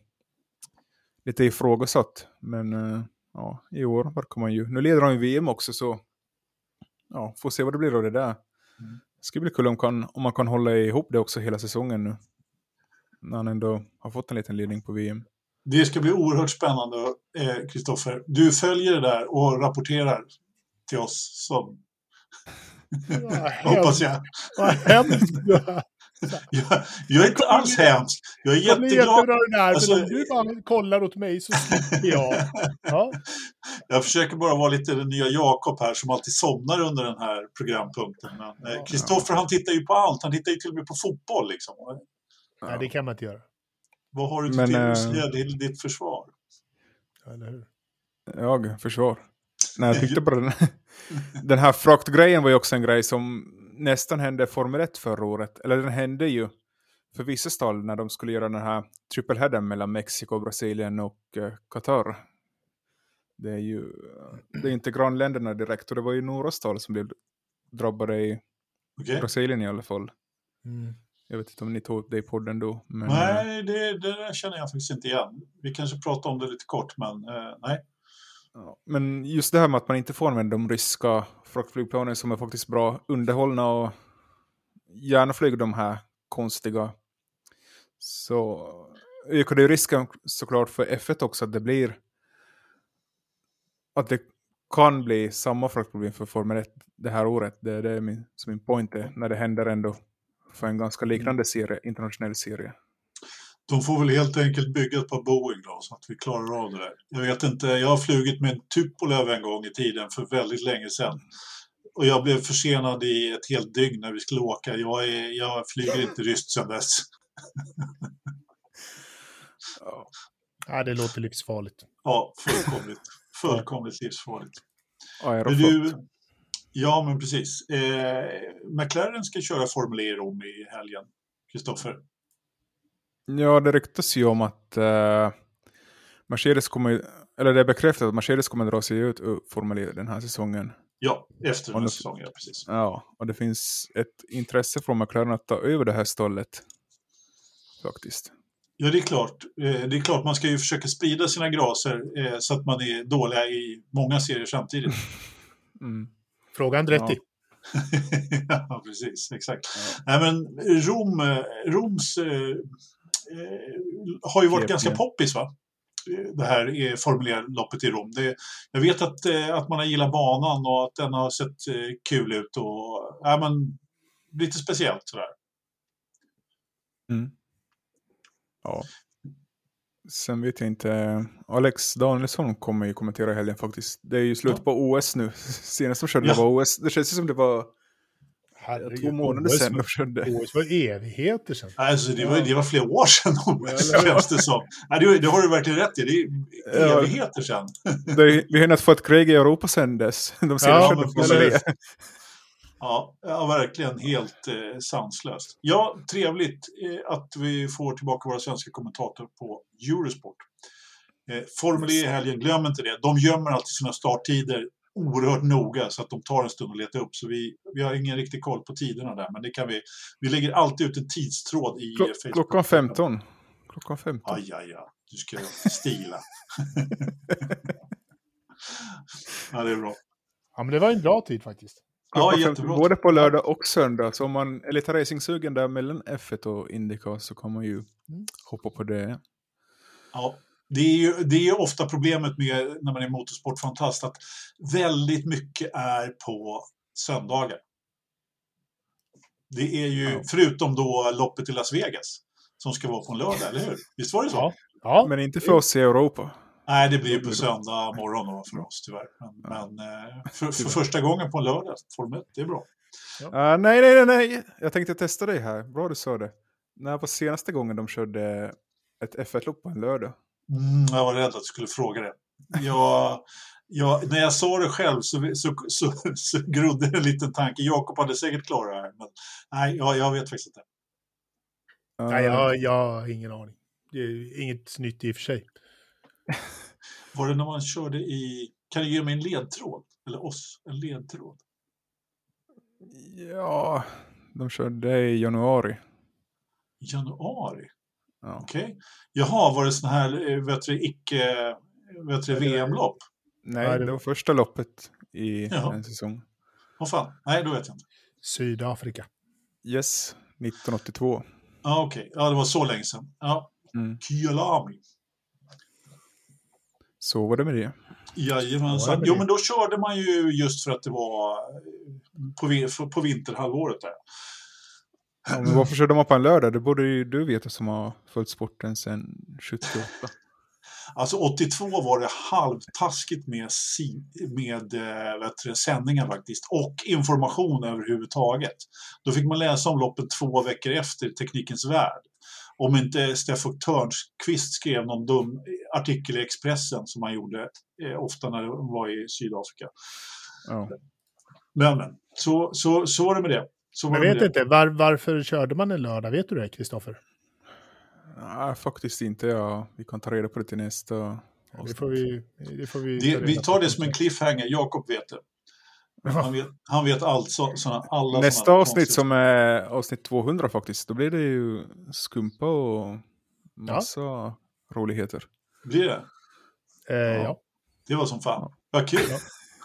Speaker 3: lite ifrågasatt. Men eh, ja, i år verkar man ju... Nu leder han ju VM också så... Ja, får se vad det blir av det där.
Speaker 1: Mm.
Speaker 3: Det ska bli kul om, kan, om man kan hålla ihop det också hela säsongen nu. När han ändå har fått en liten ledning på VM.
Speaker 1: Det ska bli oerhört spännande, eh, Kristoffer. Du följer det där och rapporterar till oss, som, hoppas jag.
Speaker 2: Vad hemskt du är.
Speaker 1: jag. Jag är inte alls hemsk. Jag är jätteglad.
Speaker 2: jättebra den här,
Speaker 1: Alltså-
Speaker 2: men om du bara kollar åt mig så slipper jag. Ja.
Speaker 1: Jag försöker bara vara lite den nya Jakob här som alltid somnar under den här programpunkten. Men eh, Kristoffer han tittar ju på allt. Han tittar ju till och med på fotboll. Liksom.
Speaker 2: Nej, det kan man inte göra.
Speaker 1: Vad har du till
Speaker 3: eh,
Speaker 1: stöd till ditt försvar?
Speaker 2: Eller hur?
Speaker 3: Jag, försvar. Nej, jag tyckte bara den, den här fraktgrejen var ju också en grej som nästan hände Formel 1 förra året. Eller den hände ju för vissa stall när de skulle göra den här triple headen mellan Mexiko, Brasilien och eh, Qatar. Det är ju det är inte grannländerna direkt och det var ju några stall som blev drabbade i
Speaker 1: Okej?
Speaker 3: Brasilien i alla fall.
Speaker 2: Mm.
Speaker 3: Jag vet inte om ni tog upp det i podden då. Men, eh,
Speaker 1: Nej, det, det där känner jag faktiskt inte igen. Vi kanske pratar om det lite kort, men eh, nej.
Speaker 3: Ja, men just det här med att man inte får använda de ryska fraktflygplanen som är faktiskt bra underhållna och gärna flyger de här konstiga. Så ökar det ju risken såklart för F1 också att det blir att det kan bli samma fraktproblem för Formel 1 det här året. Det är det min, som min point är, när det händer ändå för en ganska liknande serie, internationell serie.
Speaker 1: De får väl helt enkelt bygga ett par Boeing då, så att vi klarar av det där. Jag vet inte, jag har flugit med en Tupolev en gång i tiden för väldigt länge sedan. Och jag blev försenad i ett helt dygn när vi skulle åka. Jag, är, jag flyger inte ryskt sedan dess.
Speaker 3: Ja.
Speaker 2: Ja, det låter livsfarligt.
Speaker 1: Ja, fullkomligt. Fullkomligt livsfarligt.
Speaker 3: Aeroflot.
Speaker 1: Men du, ja, men precis. Eh, McLaren ska köra Formel E i Rom i helgen. Kristoffer.
Speaker 3: Ja, det ryktas ju om att eh, Mercedes kommer, eller det är bekräftat att Mercedes kommer dra sig ut ur Formel E den här säsongen.
Speaker 1: Ja, efter den här säsongen, ja, precis.
Speaker 3: Ja, och det finns ett intresse från McLaren att ta över det här stallet. Faktiskt.
Speaker 1: Ja, det är klart. Eh, Det är klart man ska ju försöka sprida sina graser eh, så att man är dåliga i många serier samtidigt.
Speaker 3: Mm.
Speaker 2: Fråga Andretti.
Speaker 1: ja, precis. Exakt. Nej, men Rom, Roms har ju varit ganska poppis, va? Det här är Formel loppet i Rom. Det, jag vet att, eh, att man har gillat banan och att den har sett eh, kul ut och ja, men, lite speciellt sådär.
Speaker 3: Mm. Ja. Sen vet jag inte. Alex Danielsson kommer ju kommentera helgen faktiskt. Det är ju slut
Speaker 1: Ja.
Speaker 3: på OS nu. Senast de körde
Speaker 1: Ja.
Speaker 3: var OS. Det känns som det var
Speaker 2: Herregud,
Speaker 3: två månader
Speaker 2: OS
Speaker 3: sedan de körde.
Speaker 2: OS var evigheter sedan.
Speaker 1: Alltså, det, var, det var flera år sedan,
Speaker 3: eller-
Speaker 1: känns det som. Nej, det, det har du verkligen rätt i. Det är evigheter sedan.
Speaker 3: Det, vi har inte fått krig i Europa sedan dess. De ser
Speaker 2: Ja,
Speaker 3: det.
Speaker 1: Ja, ja verkligen helt eh, sanslöst. Ja, trevligt eh, att vi får tillbaka våra svenska kommentator på Eurosport. Eh, Formel E i helgen, glöm inte det. De gömmer alltid sina starttider oerhört noga så att de tar en stund att leta upp. Så vi, vi har ingen riktig koll på tiderna där, men det kan vi. Vi lägger alltid ut en tidstråd i
Speaker 3: Klo-
Speaker 1: Facebook.
Speaker 3: Klockan 15. Klockan 15.
Speaker 1: Aj, aj, aj. Du ska stila. ja, det är bra.
Speaker 2: Ja, men det var en bra tid faktiskt.
Speaker 1: Ja,
Speaker 3: Klockan 15,
Speaker 1: jättebra.
Speaker 3: Både på lördag och söndag. Så om man är lite racingsugen där mellan F1 och Indycar så kan man ju
Speaker 2: Mm.
Speaker 3: hoppa på det.
Speaker 1: Ja, det är ju det är ju ofta problemet med när man är motorsportfantast att väldigt mycket är på söndagar. Det är ju,
Speaker 3: Ja.
Speaker 1: förutom då loppet i Las Vegas, som ska vara på en lördag, eller hur? Visst var det så?
Speaker 2: Ja. Ja,
Speaker 3: Men inte för oss i Europa.
Speaker 1: Nej, det blir ju på söndag morgon då för oss tyvärr. Men, men eh, för, för första gången på en lördag, Formel 1, det är bra.
Speaker 3: Ah, nej, nej, nej, nej. Jag tänkte testa dig här. Bra du sa det. När var senaste gången de körde ett F1-lopp på en lördag?
Speaker 1: Mm, jag var rädd att du skulle fråga det. Jag, jag, när jag sa det själv så, så, så, så grodde en liten tanke. Jakob hade säkert klarat det här. Men nej, jag, jag vet faktiskt inte.
Speaker 2: Nej, jag, jag har ingen aning. Det är inget nytt i och för sig.
Speaker 1: Var det när man körde i... Kan du ge mig en ledtråd? Eller oss en ledtråd?
Speaker 3: Ja, de körde i januari.
Speaker 1: Januari?
Speaker 3: Ja.
Speaker 1: Okej. Jaha, var det sån här, eh, vet du, icke... Vet du, VM-lopp?
Speaker 3: Nej,
Speaker 2: det-
Speaker 3: var första loppet i
Speaker 1: Jaha.
Speaker 3: en säsong.
Speaker 1: Vad fan? Nej, då vet jag inte.
Speaker 2: Sydafrika.
Speaker 3: Yes, 1982.
Speaker 1: Ja, okej. Ja, det var så länge sedan. Ja,
Speaker 3: Mm.
Speaker 1: Kyalami.
Speaker 3: Så var det med det.
Speaker 2: Ja,
Speaker 1: Jajamensan.
Speaker 2: men
Speaker 1: Jo,
Speaker 2: det-
Speaker 1: men då körde man ju just för att det var eh, på, på vinterhalvåret där.
Speaker 3: Ja, men varför körde man på en lördag? Det borde ju du veta som har följt sporten sedan 78.
Speaker 1: Alltså 82 var det halvtaskigt med, med eh, vet sändningar faktiskt och information överhuvudtaget. Då fick man läsa om loppet två veckor efter Teknikens Värld. Om inte Steffo Törnqvist skrev någon dum artikel i Expressen som han gjorde eh, ofta när de var i Sydafrika.
Speaker 3: Ja.
Speaker 1: Men, men så, så, så var det med det. Så var
Speaker 2: Jag vet
Speaker 1: det.
Speaker 2: inte, var, varför körde man en lördag? Vet du det, Kristoffer?
Speaker 3: Nej, faktiskt inte. Ja. Vi kan ta reda på det till nästa
Speaker 2: Det får vi, det får vi,
Speaker 1: Det,
Speaker 2: ta
Speaker 1: vi tar det som en cliffhanger. Jakob vet det.
Speaker 2: Ja.
Speaker 1: Han vet, han vet allt. Så, såna, alla
Speaker 3: Nästa
Speaker 1: såna
Speaker 3: avsnitt som är avsnitt 200 faktiskt, då blir det ju skumpa och massa roligheter.
Speaker 1: Blir det?
Speaker 2: Eh, ja.
Speaker 1: Det var som fan. Vad kul.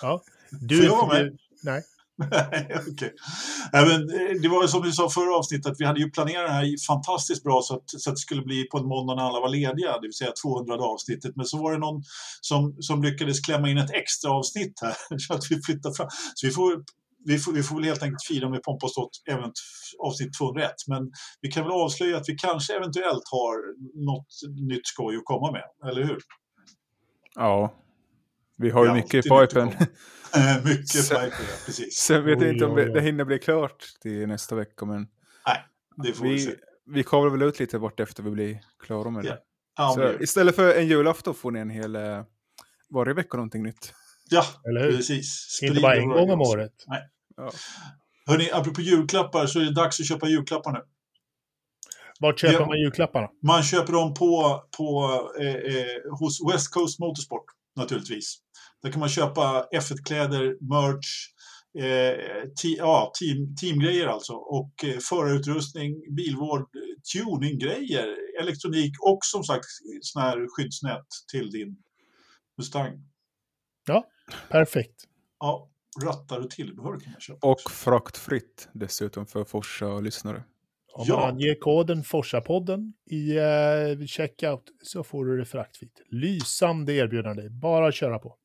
Speaker 2: ja. Du,
Speaker 1: Får jag vara med?
Speaker 2: Nej.
Speaker 1: Nej, okay. Även, eh, Det var ju som vi sa förra avsnittet, att vi hade ju planerat det här fantastiskt bra så att, så att det skulle bli på en måndag när alla var lediga, det vill säga 200 avsnittet. Men så var det någon som, som lyckades klämma in ett extra avsnitt här, så att vi flyttar fram. Så vi får, vi får, vi får väl helt enkelt fira med pompa och ståt även avsnitt 201. Men vi kan väl avslöja att vi kanske eventuellt har något nytt skoj att komma med, eller hur?
Speaker 3: Ja, vi har ju mycket i pipen.
Speaker 1: Eh, Mycket
Speaker 3: Så-
Speaker 1: pipe, ja, precis.
Speaker 3: Sen vet jag inte om det, hinner bli klart till nästa vecka, men
Speaker 1: Det får vi, se.
Speaker 3: vi, vi kavlar väl ut lite vart efter vi blir klara med det.
Speaker 1: Ja,
Speaker 3: Så istället för en julafton får ni en hel, eh, varje vecka någonting nytt.
Speaker 1: ja
Speaker 2: Eller hur?
Speaker 1: precis.
Speaker 2: Inte
Speaker 1: Sprid
Speaker 2: bara
Speaker 1: det
Speaker 2: en gång om året.
Speaker 3: Ja.
Speaker 1: Hörni, apropå julklappar så är det dags att köpa julklappar nu.
Speaker 2: Vart köper
Speaker 1: Ja.
Speaker 2: man julklapparna?
Speaker 1: Man köper dem på, på, eh, eh, hos West Coast Motorsport naturligtvis. Där kan man köpa F1-kläder, merch, eh, te, ja, team, teamgrejer alltså. Och eh, förarutrustning, bilvård, tuninggrejer, elektronik och som sagt sån här skyddsnät till din Mustang.
Speaker 2: Perfekt.
Speaker 1: Ja, rattar och tillbehör kan man köpa.
Speaker 3: Och fraktfritt dessutom för Forsa-lyssnare.
Speaker 2: Om
Speaker 1: Ja.
Speaker 2: man anger koden Forsa-podden i eh, checkout så får du det fraktfritt. Lysande erbjudande. Bara att köra på.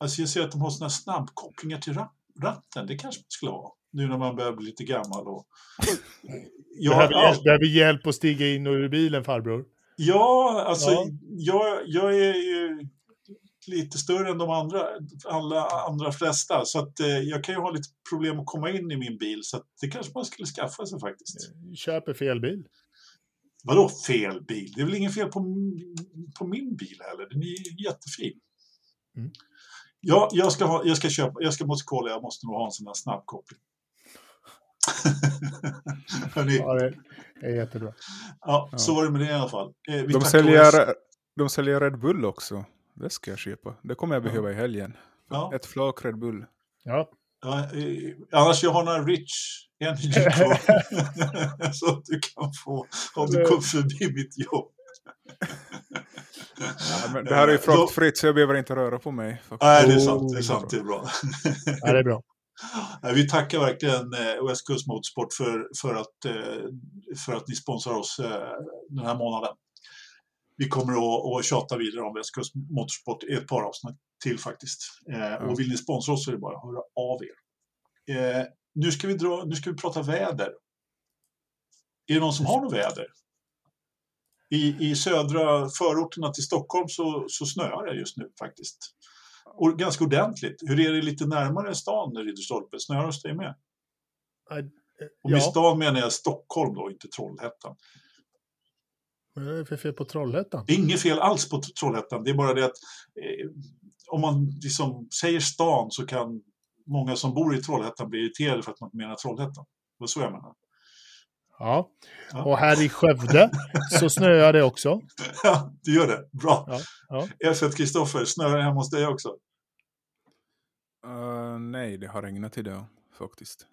Speaker 1: Alltså jag ser att de har såna här snabbkopplingar till ra- ratten. Det kanske man skulle ha. Nu när man börjar bli lite gammal. Och... Jag,
Speaker 2: behöver,
Speaker 1: all...
Speaker 2: behöver hjälp att stiga in och ur bilen farbror.
Speaker 1: Ja, alltså
Speaker 2: Ja.
Speaker 1: Jag, jag är ju lite större än de andra, alla andra flesta. Så att, eh, jag kan ju ha lite problem att komma in i min bil. Så att det kanske man skulle skaffa sig faktiskt.
Speaker 2: Köper fel bil.
Speaker 1: Vadå fel bil? Det är väl ingen fel på, på min bil heller. Den är jättefin.
Speaker 2: Mm.
Speaker 1: Ja, jag ska, ha, jag ska köpa, jag ska måste kolla, jag måste nog ha en sån här snabbkoppling. Hörrni,
Speaker 2: Ja, det är jättebra.
Speaker 1: ja,
Speaker 3: Ja.
Speaker 1: så var det med det i alla fall. Eh, vi
Speaker 3: De säljer, de säljer Red Bull också. Det ska jag köpa. Det kommer jag
Speaker 1: Ja.
Speaker 3: behöva i helgen.
Speaker 1: Ja.
Speaker 3: Ett flak Red Bull.
Speaker 2: Ja,
Speaker 1: Ja, eh, annars jag har några Rich Energy kvar. så att du kan få om du kommer förbi mitt jobb.
Speaker 3: Ja, men det här är ju
Speaker 1: Eh,
Speaker 3: fraktfritt så jag behöver inte röra på mig. faktiskt.
Speaker 1: Nej, det är
Speaker 2: Oh,
Speaker 1: sant. Det är sant. Det är bra.
Speaker 2: ja, det är bra.
Speaker 1: Nej, Vi tackar verkligen eh, Coast Motorsport för, för, att, eh, för att ni sponsrar oss eh, den här månaden. Vi kommer att, att tjata vidare om Coast Motorsport i ett par avsnitt till faktiskt. Eh, Och vill ni sponsra oss så är det bara att höra av er. Eh, nu, ska vi dra, nu ska vi prata väder. Är det någon som har något väder? I, I södra förorterna till Stockholm så, så snöar det just nu faktiskt. Och ganska ordentligt. Hur är det lite närmare stan, Ridderstolpe? Snöar hos dig med? Och med
Speaker 2: Ja,
Speaker 1: stan menar jag Stockholm då, inte Trollhättan.
Speaker 2: Men det är för fel på Trollhättan.
Speaker 1: Det är inget fel alls på Trollhättan. Det är bara det att eh, om man liksom säger stan så kan många som bor i Trollhättan bli irriterade för att man menar Trollhättan. Det var så jag menar.
Speaker 2: Ja.
Speaker 1: Ja.
Speaker 2: Och här i Skövde så snöar det också.
Speaker 1: Ja, det gör det. Bra.
Speaker 2: Ja, ja.
Speaker 1: F1 Kristoffer, snöar det hemma hos dig också?
Speaker 3: Eh, nej, det har regnat idag faktiskt.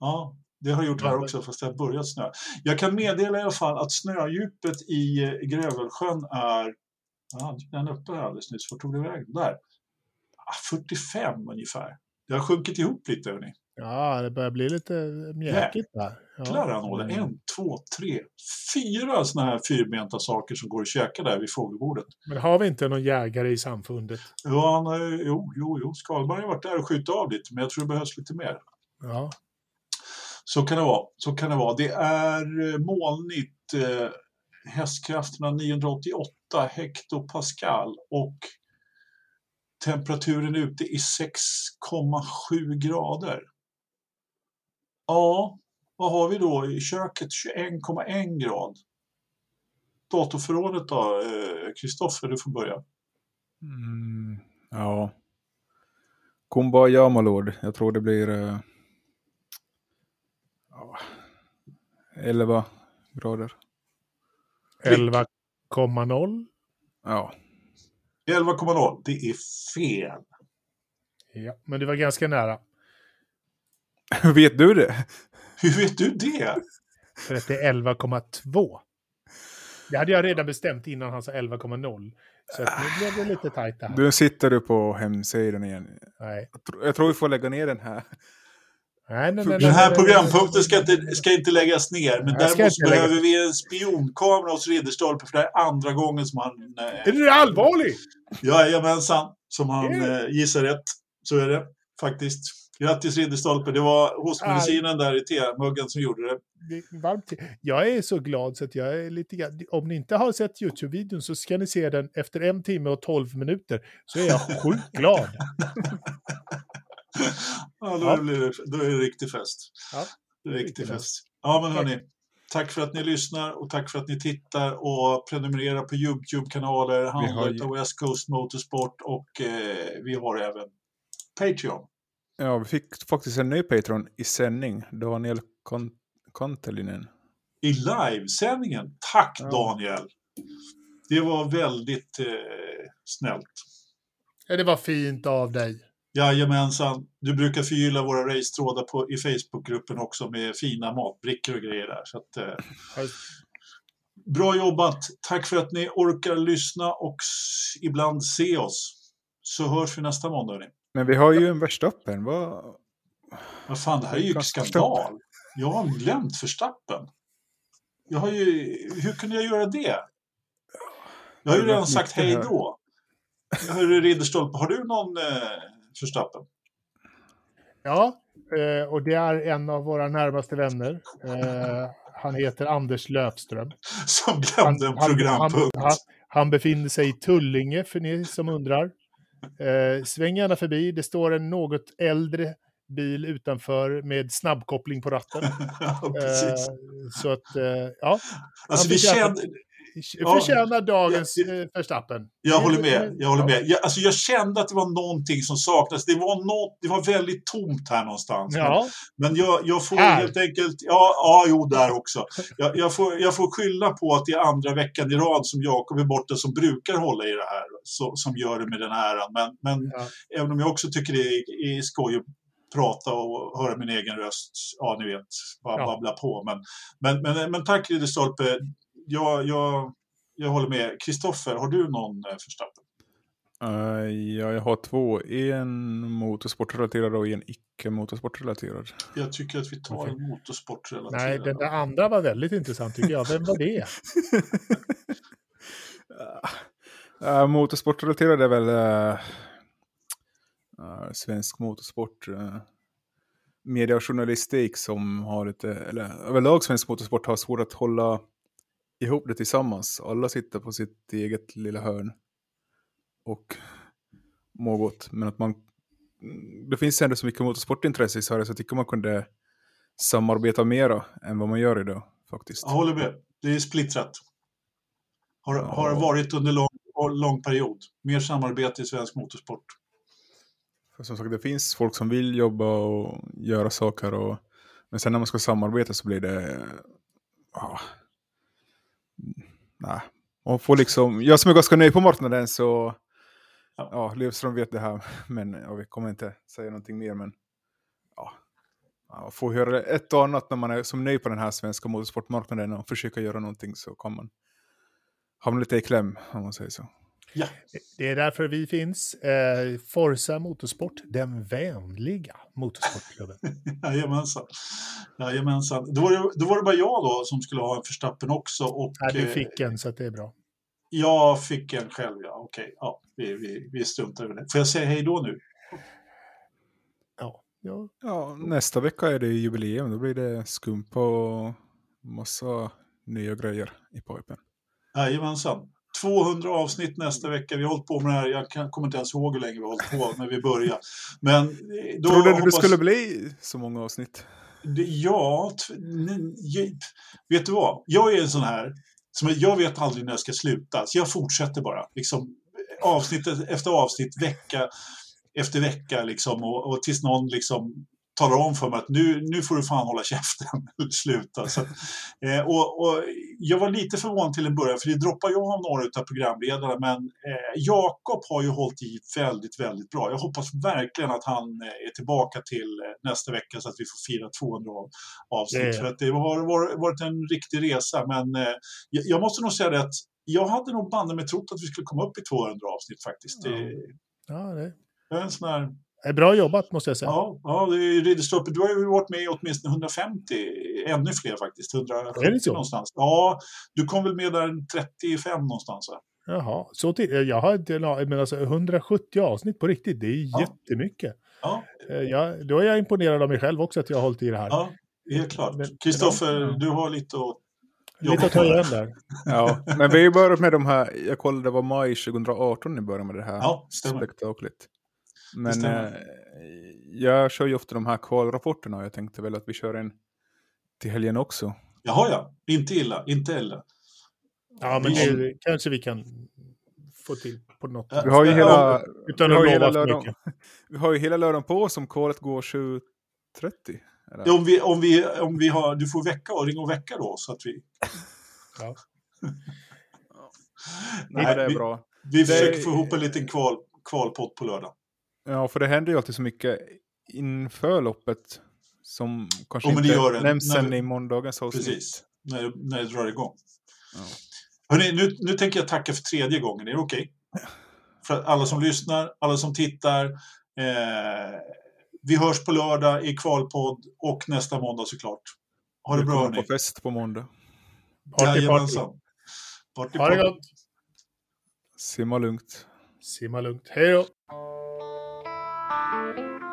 Speaker 1: Ja, det har gjort här också fast det har börjat snö. Jag kan meddela i alla fall att snödjupet i eh, Grövelsjön är, jag hade den uppe här alldeles nyss, vart tog det vägen? Där. Ah, 45 ungefär. Det har sjunkit ihop lite hörni.
Speaker 2: ja, det börjar bli lite mjäkigt där.
Speaker 1: Jäklar anål.
Speaker 2: Mm.
Speaker 1: En, två, tre, fyra sådana här fyrbenta saker som går att käka där vid fågelbordet.
Speaker 2: Men har vi inte någon jägare i samfundet?
Speaker 1: Ja, han, jo, jo, jo. Skalberg har varit där och skjutit av lite, men jag tror det behövs lite mer.
Speaker 2: Ja,
Speaker 1: så kan det vara. Så kan det vara. Det är eh, molnigt. Eh, hästkrafterna 988 hektopascal och temperaturen ute i 6,7 grader. Ja, vad har vi då i köket? 21,1 grad. Datorförrådet då, eh, Kristoffer, du får börja.
Speaker 3: Mm, ja. Kumbaya my lord. Jag tror det blir eh, ja, 11 grader.
Speaker 2: 11,0.
Speaker 3: Ja.
Speaker 1: 11,0. Det är fel.
Speaker 2: Ja, men det var ganska nära.
Speaker 3: Hur vet du det?
Speaker 1: Hur vet du det?
Speaker 2: För att det är 11,2. Det hade jag redan bestämt innan han sa 11,0. Så att nu blev det lite tajt här.
Speaker 3: Nu sitter du på hemsidan igen.
Speaker 2: Nej.
Speaker 3: Jag tror, jag tror vi får lägga ner den här.
Speaker 2: Nej, nej, nej,
Speaker 1: Den här programpunkten ska inte, ska inte läggas ner, men däremot
Speaker 2: lägga-
Speaker 1: behöver vi en spionkamera hos Ridderstolpe, för det här är andra gången som han...
Speaker 2: Är
Speaker 1: Eh,
Speaker 2: du allvarlig?
Speaker 1: jajamensan, som han
Speaker 2: Yeah.
Speaker 1: eh, gissar rätt. Så är det faktiskt. Grattis Ridderstolpe, det var hostmedicinen där i temuggen som gjorde det.
Speaker 2: Det är varmt. Jag är så glad så att jag är lite grann... Om ni inte har sett YouTube-videon så ska ni se den efter en timme och tolv minuter. Så är jag sjukt glad.
Speaker 1: Ja, då,
Speaker 2: Ja.
Speaker 1: Blir det, då är det riktig fest.
Speaker 2: Ja,
Speaker 1: Riktig fest. Ja, men
Speaker 2: Tack.
Speaker 1: hörni. Tack för att ni lyssnar och tack för att ni tittar och prenumererar på YouTube-kanaler, handlar
Speaker 3: ju-
Speaker 1: av West Coast Motorsport och eh, vi har även Patreon.
Speaker 3: Ja, vi fick faktiskt en ny Patreon i sändning. Daniel Kon- Kontelinen.
Speaker 1: I livesändningen. Tack
Speaker 3: Ja.
Speaker 1: Daniel! Det var väldigt eh, snällt.
Speaker 2: Ja, det var fint av dig.
Speaker 1: Jajamensan. Du brukar förgylla våra racetrådar på, i Facebookgruppen också med fina matbrickor och grejer där. Så att, eh, bra jobbat! Tack för att ni orkar lyssna och s- ibland se oss. Så hörs vi nästa måndag. hörni.
Speaker 3: Men vi har ju en Verstappen. Vad...
Speaker 1: Vad fan, det här är ju skandal. Jag har glömt Verstappen. Jag har ju, hur kunde jag göra det? Jag har ju redan sagt hej då. Hörru Ridderstolpe, har du någon eh, Verstappen?
Speaker 2: Ja, eh, och det är en av våra närmaste vänner. Eh, han heter Anders Löfström.
Speaker 1: Som glömde en
Speaker 2: han,
Speaker 1: programpunkt.
Speaker 2: han, han befinner sig i Tullinge, för ni som undrar. Eh, sväng gärna förbi. Det står en något äldre bil utanför med snabbkoppling på ratten.
Speaker 1: ja, precis.
Speaker 2: Så att, ja.
Speaker 1: alltså,
Speaker 2: han
Speaker 1: det
Speaker 2: förtjänar-
Speaker 1: Ja.
Speaker 2: Dagens
Speaker 1: Ja,
Speaker 2: eh, Verstappen.
Speaker 1: jag håller med. Jag, håller
Speaker 2: Ja.
Speaker 1: med. Jag, alltså, jag kände att det var någonting som saknades. Det var, något, det var väldigt tomt här någonstans. Men-
Speaker 2: Ja,
Speaker 1: Men jag, jag får
Speaker 2: Här.
Speaker 1: helt enkelt, ja, ja jo där också. Jag, jag, får, jag får skylla på att det är andra veckan i rad som Jakob är borta som brukar hålla i det här, så, som gör det med den här. Men, men
Speaker 2: Ja.
Speaker 1: även om jag också tycker det är, är skoj att prata och höra min egen röst, ja ni vet, bara
Speaker 2: Ja.
Speaker 1: babbla på. Men, men, men, men tack Ridderstolpe, jag, jag, jag håller med. Kristoffer, har du någon eh, Verstappen?
Speaker 3: Eh, ja, jag har två. En motorsportrelaterad och en icke-motorsportrelaterad.
Speaker 1: Jag tycker att vi tar
Speaker 2: Okej.
Speaker 1: en motorsportrelaterad.
Speaker 2: nej, den där andra var väldigt intressant tycker jag. Vem var det?
Speaker 3: Uh, motorsportrelaterad är väl eh, eh, svensk motorsport. Uh, media och journalistik som har lite, eller överlag svensk motorsport har svårt att hålla ihop det tillsammans. Alla sitter på sitt eget lilla hörn och mår gott. Men att man, det finns ändå så mycket motorsportintresse i Sverige så jag tycker man kunde samarbeta mera än vad man gör idag faktiskt.
Speaker 1: Jag håller med. Det är splittrat. Har,
Speaker 3: Ja.
Speaker 1: har varit under lång, lång period. Mer samarbete i svensk motorsport.
Speaker 3: För som sagt, det finns folk som vill jobba och göra saker. Och, men sen när man ska samarbeta så blir det... Ja, nej. Man får liksom, jag som är ganska nöjd på marknaden så...
Speaker 1: Ja.
Speaker 3: Ja, Lövström vet det här, men ja, vi kommer inte säga någonting mer. Men ja, man får höra ett och annat när man är som nöjd på den här svenska motorsportmarknaden och försöka göra någonting så kan man hamna lite i kläm, om man säger så.
Speaker 1: Ja,
Speaker 2: Det är därför vi finns. Eh, Forza Motorsport, den vänliga motorsportklubben.
Speaker 1: jajamensan. jajamensan. Då, var det, då var det bara jag då som skulle ha en förstappen också. Och,
Speaker 2: Ja, du
Speaker 1: eh,
Speaker 2: fick en, så att det är bra.
Speaker 1: Jag fick en själv, ja. Okej, ja, vi, vi, vi struntar i det. Får jag säga hej då nu?
Speaker 2: Ja, ja.
Speaker 3: Ja, nästa vecka är det jubileum. Då blir det skumpa och massa nya grejer i pipen.
Speaker 1: Jajamensan. 200 avsnitt nästa vecka. Vi har hållit på med det här. Jag kan, kommer inte ens ihåg hur länge vi har hållit på när vi började. Men eh, då
Speaker 3: Trodde du det
Speaker 1: hoppas-
Speaker 3: skulle bli så många avsnitt?
Speaker 1: Det, ja, vet du vad? Jag är en sån här, som jag vet aldrig när jag ska sluta, så jag fortsätter bara. Liksom, avsnitt efter avsnitt, vecka efter vecka, liksom, och, och tills någon liksom talar om för mig att nu, nu får du fan hålla käften, sluta. Så, eh, och, och jag var lite förvånad till en början, för det droppar jag av några av programledarna, men eh, Jakob har ju hållit i väldigt, väldigt bra. Jag hoppas verkligen att han eh, är tillbaka till eh, nästa vecka så att vi får fira 200 av, avsnitt.
Speaker 2: Det-
Speaker 1: För att det har varit, en riktig resa, men eh, jag, måste nog säga det att jag hade nog banne mig trott att vi skulle komma upp i 200 avsnitt faktiskt. Det,
Speaker 2: Ja, det
Speaker 1: jag är en sån här,
Speaker 2: är bra jobbat måste jag säga.
Speaker 1: ja, ja, det är Ridderstolpe, du har ju varit med i åtminstone 150, ännu fler faktiskt, 170
Speaker 2: Är det så?
Speaker 1: någonstans. Ja, du kom väl med där 35 någonstans va?
Speaker 2: Jaha, så till, jag har inte, men alltså 170 avsnitt på riktigt, det är
Speaker 1: Ja.
Speaker 2: jättemycket.
Speaker 1: Ja,
Speaker 2: Eh, Jag, då är jag imponerad av mig själv också att jag har hållit i det här.
Speaker 1: ja helt klart. Kristoffer, du har lite att
Speaker 2: Lite att ta igen där.
Speaker 3: Ja, men vi har ju börjat med de här, jag kollade det var maj 2018 ni började med det här
Speaker 1: Ja, stämmer.
Speaker 3: spektaklet. Men eh, jag kör ju ofta de här kvalrapporterna och jag tänkte väl att vi kör en till helgen också.
Speaker 1: Jaha ja, inte illa, inte illa.
Speaker 2: Ja, men
Speaker 1: Vi-
Speaker 2: det kanske vi kan få till på något
Speaker 1: Ja,
Speaker 3: Vi har ju hela,
Speaker 2: Utan
Speaker 3: vi har hela lördagen, vi har ju hela lördagen på oss om kvalet går 7.30. eller?
Speaker 1: Ja, Om vi, om vi, om vi har, du får väcka och ringa och väcka då så att vi...
Speaker 2: Ja.
Speaker 3: Nej, det är
Speaker 1: vi,
Speaker 3: bra.
Speaker 1: vi
Speaker 3: Det-
Speaker 1: försöker få ihop en liten kval, kvalpott på lördag.
Speaker 3: Ja, för det händer ju alltid så mycket inför loppet som kanske
Speaker 1: det
Speaker 3: inte
Speaker 1: gör det.
Speaker 3: nämns
Speaker 1: När
Speaker 3: sen
Speaker 1: vi-
Speaker 3: i måndagens avsnitt.
Speaker 1: Precis, när, det- när det drar igång.
Speaker 3: Ja.
Speaker 1: Hörrni, nu, nu tänker jag tacka för tredje gången, är det okej? För alla som lyssnar, alla som tittar. Eh, vi hörs på lördag i kvalpodd och nästa måndag såklart. Ha det bra
Speaker 3: Välkommen
Speaker 1: hörni.
Speaker 3: på fest på måndag.
Speaker 2: Party, party.
Speaker 1: Jajamensan. Party,
Speaker 2: Ha det
Speaker 1: party.
Speaker 2: gott.
Speaker 3: Simma lugnt.
Speaker 2: Simma lugnt. Hej då.
Speaker 4: Bye.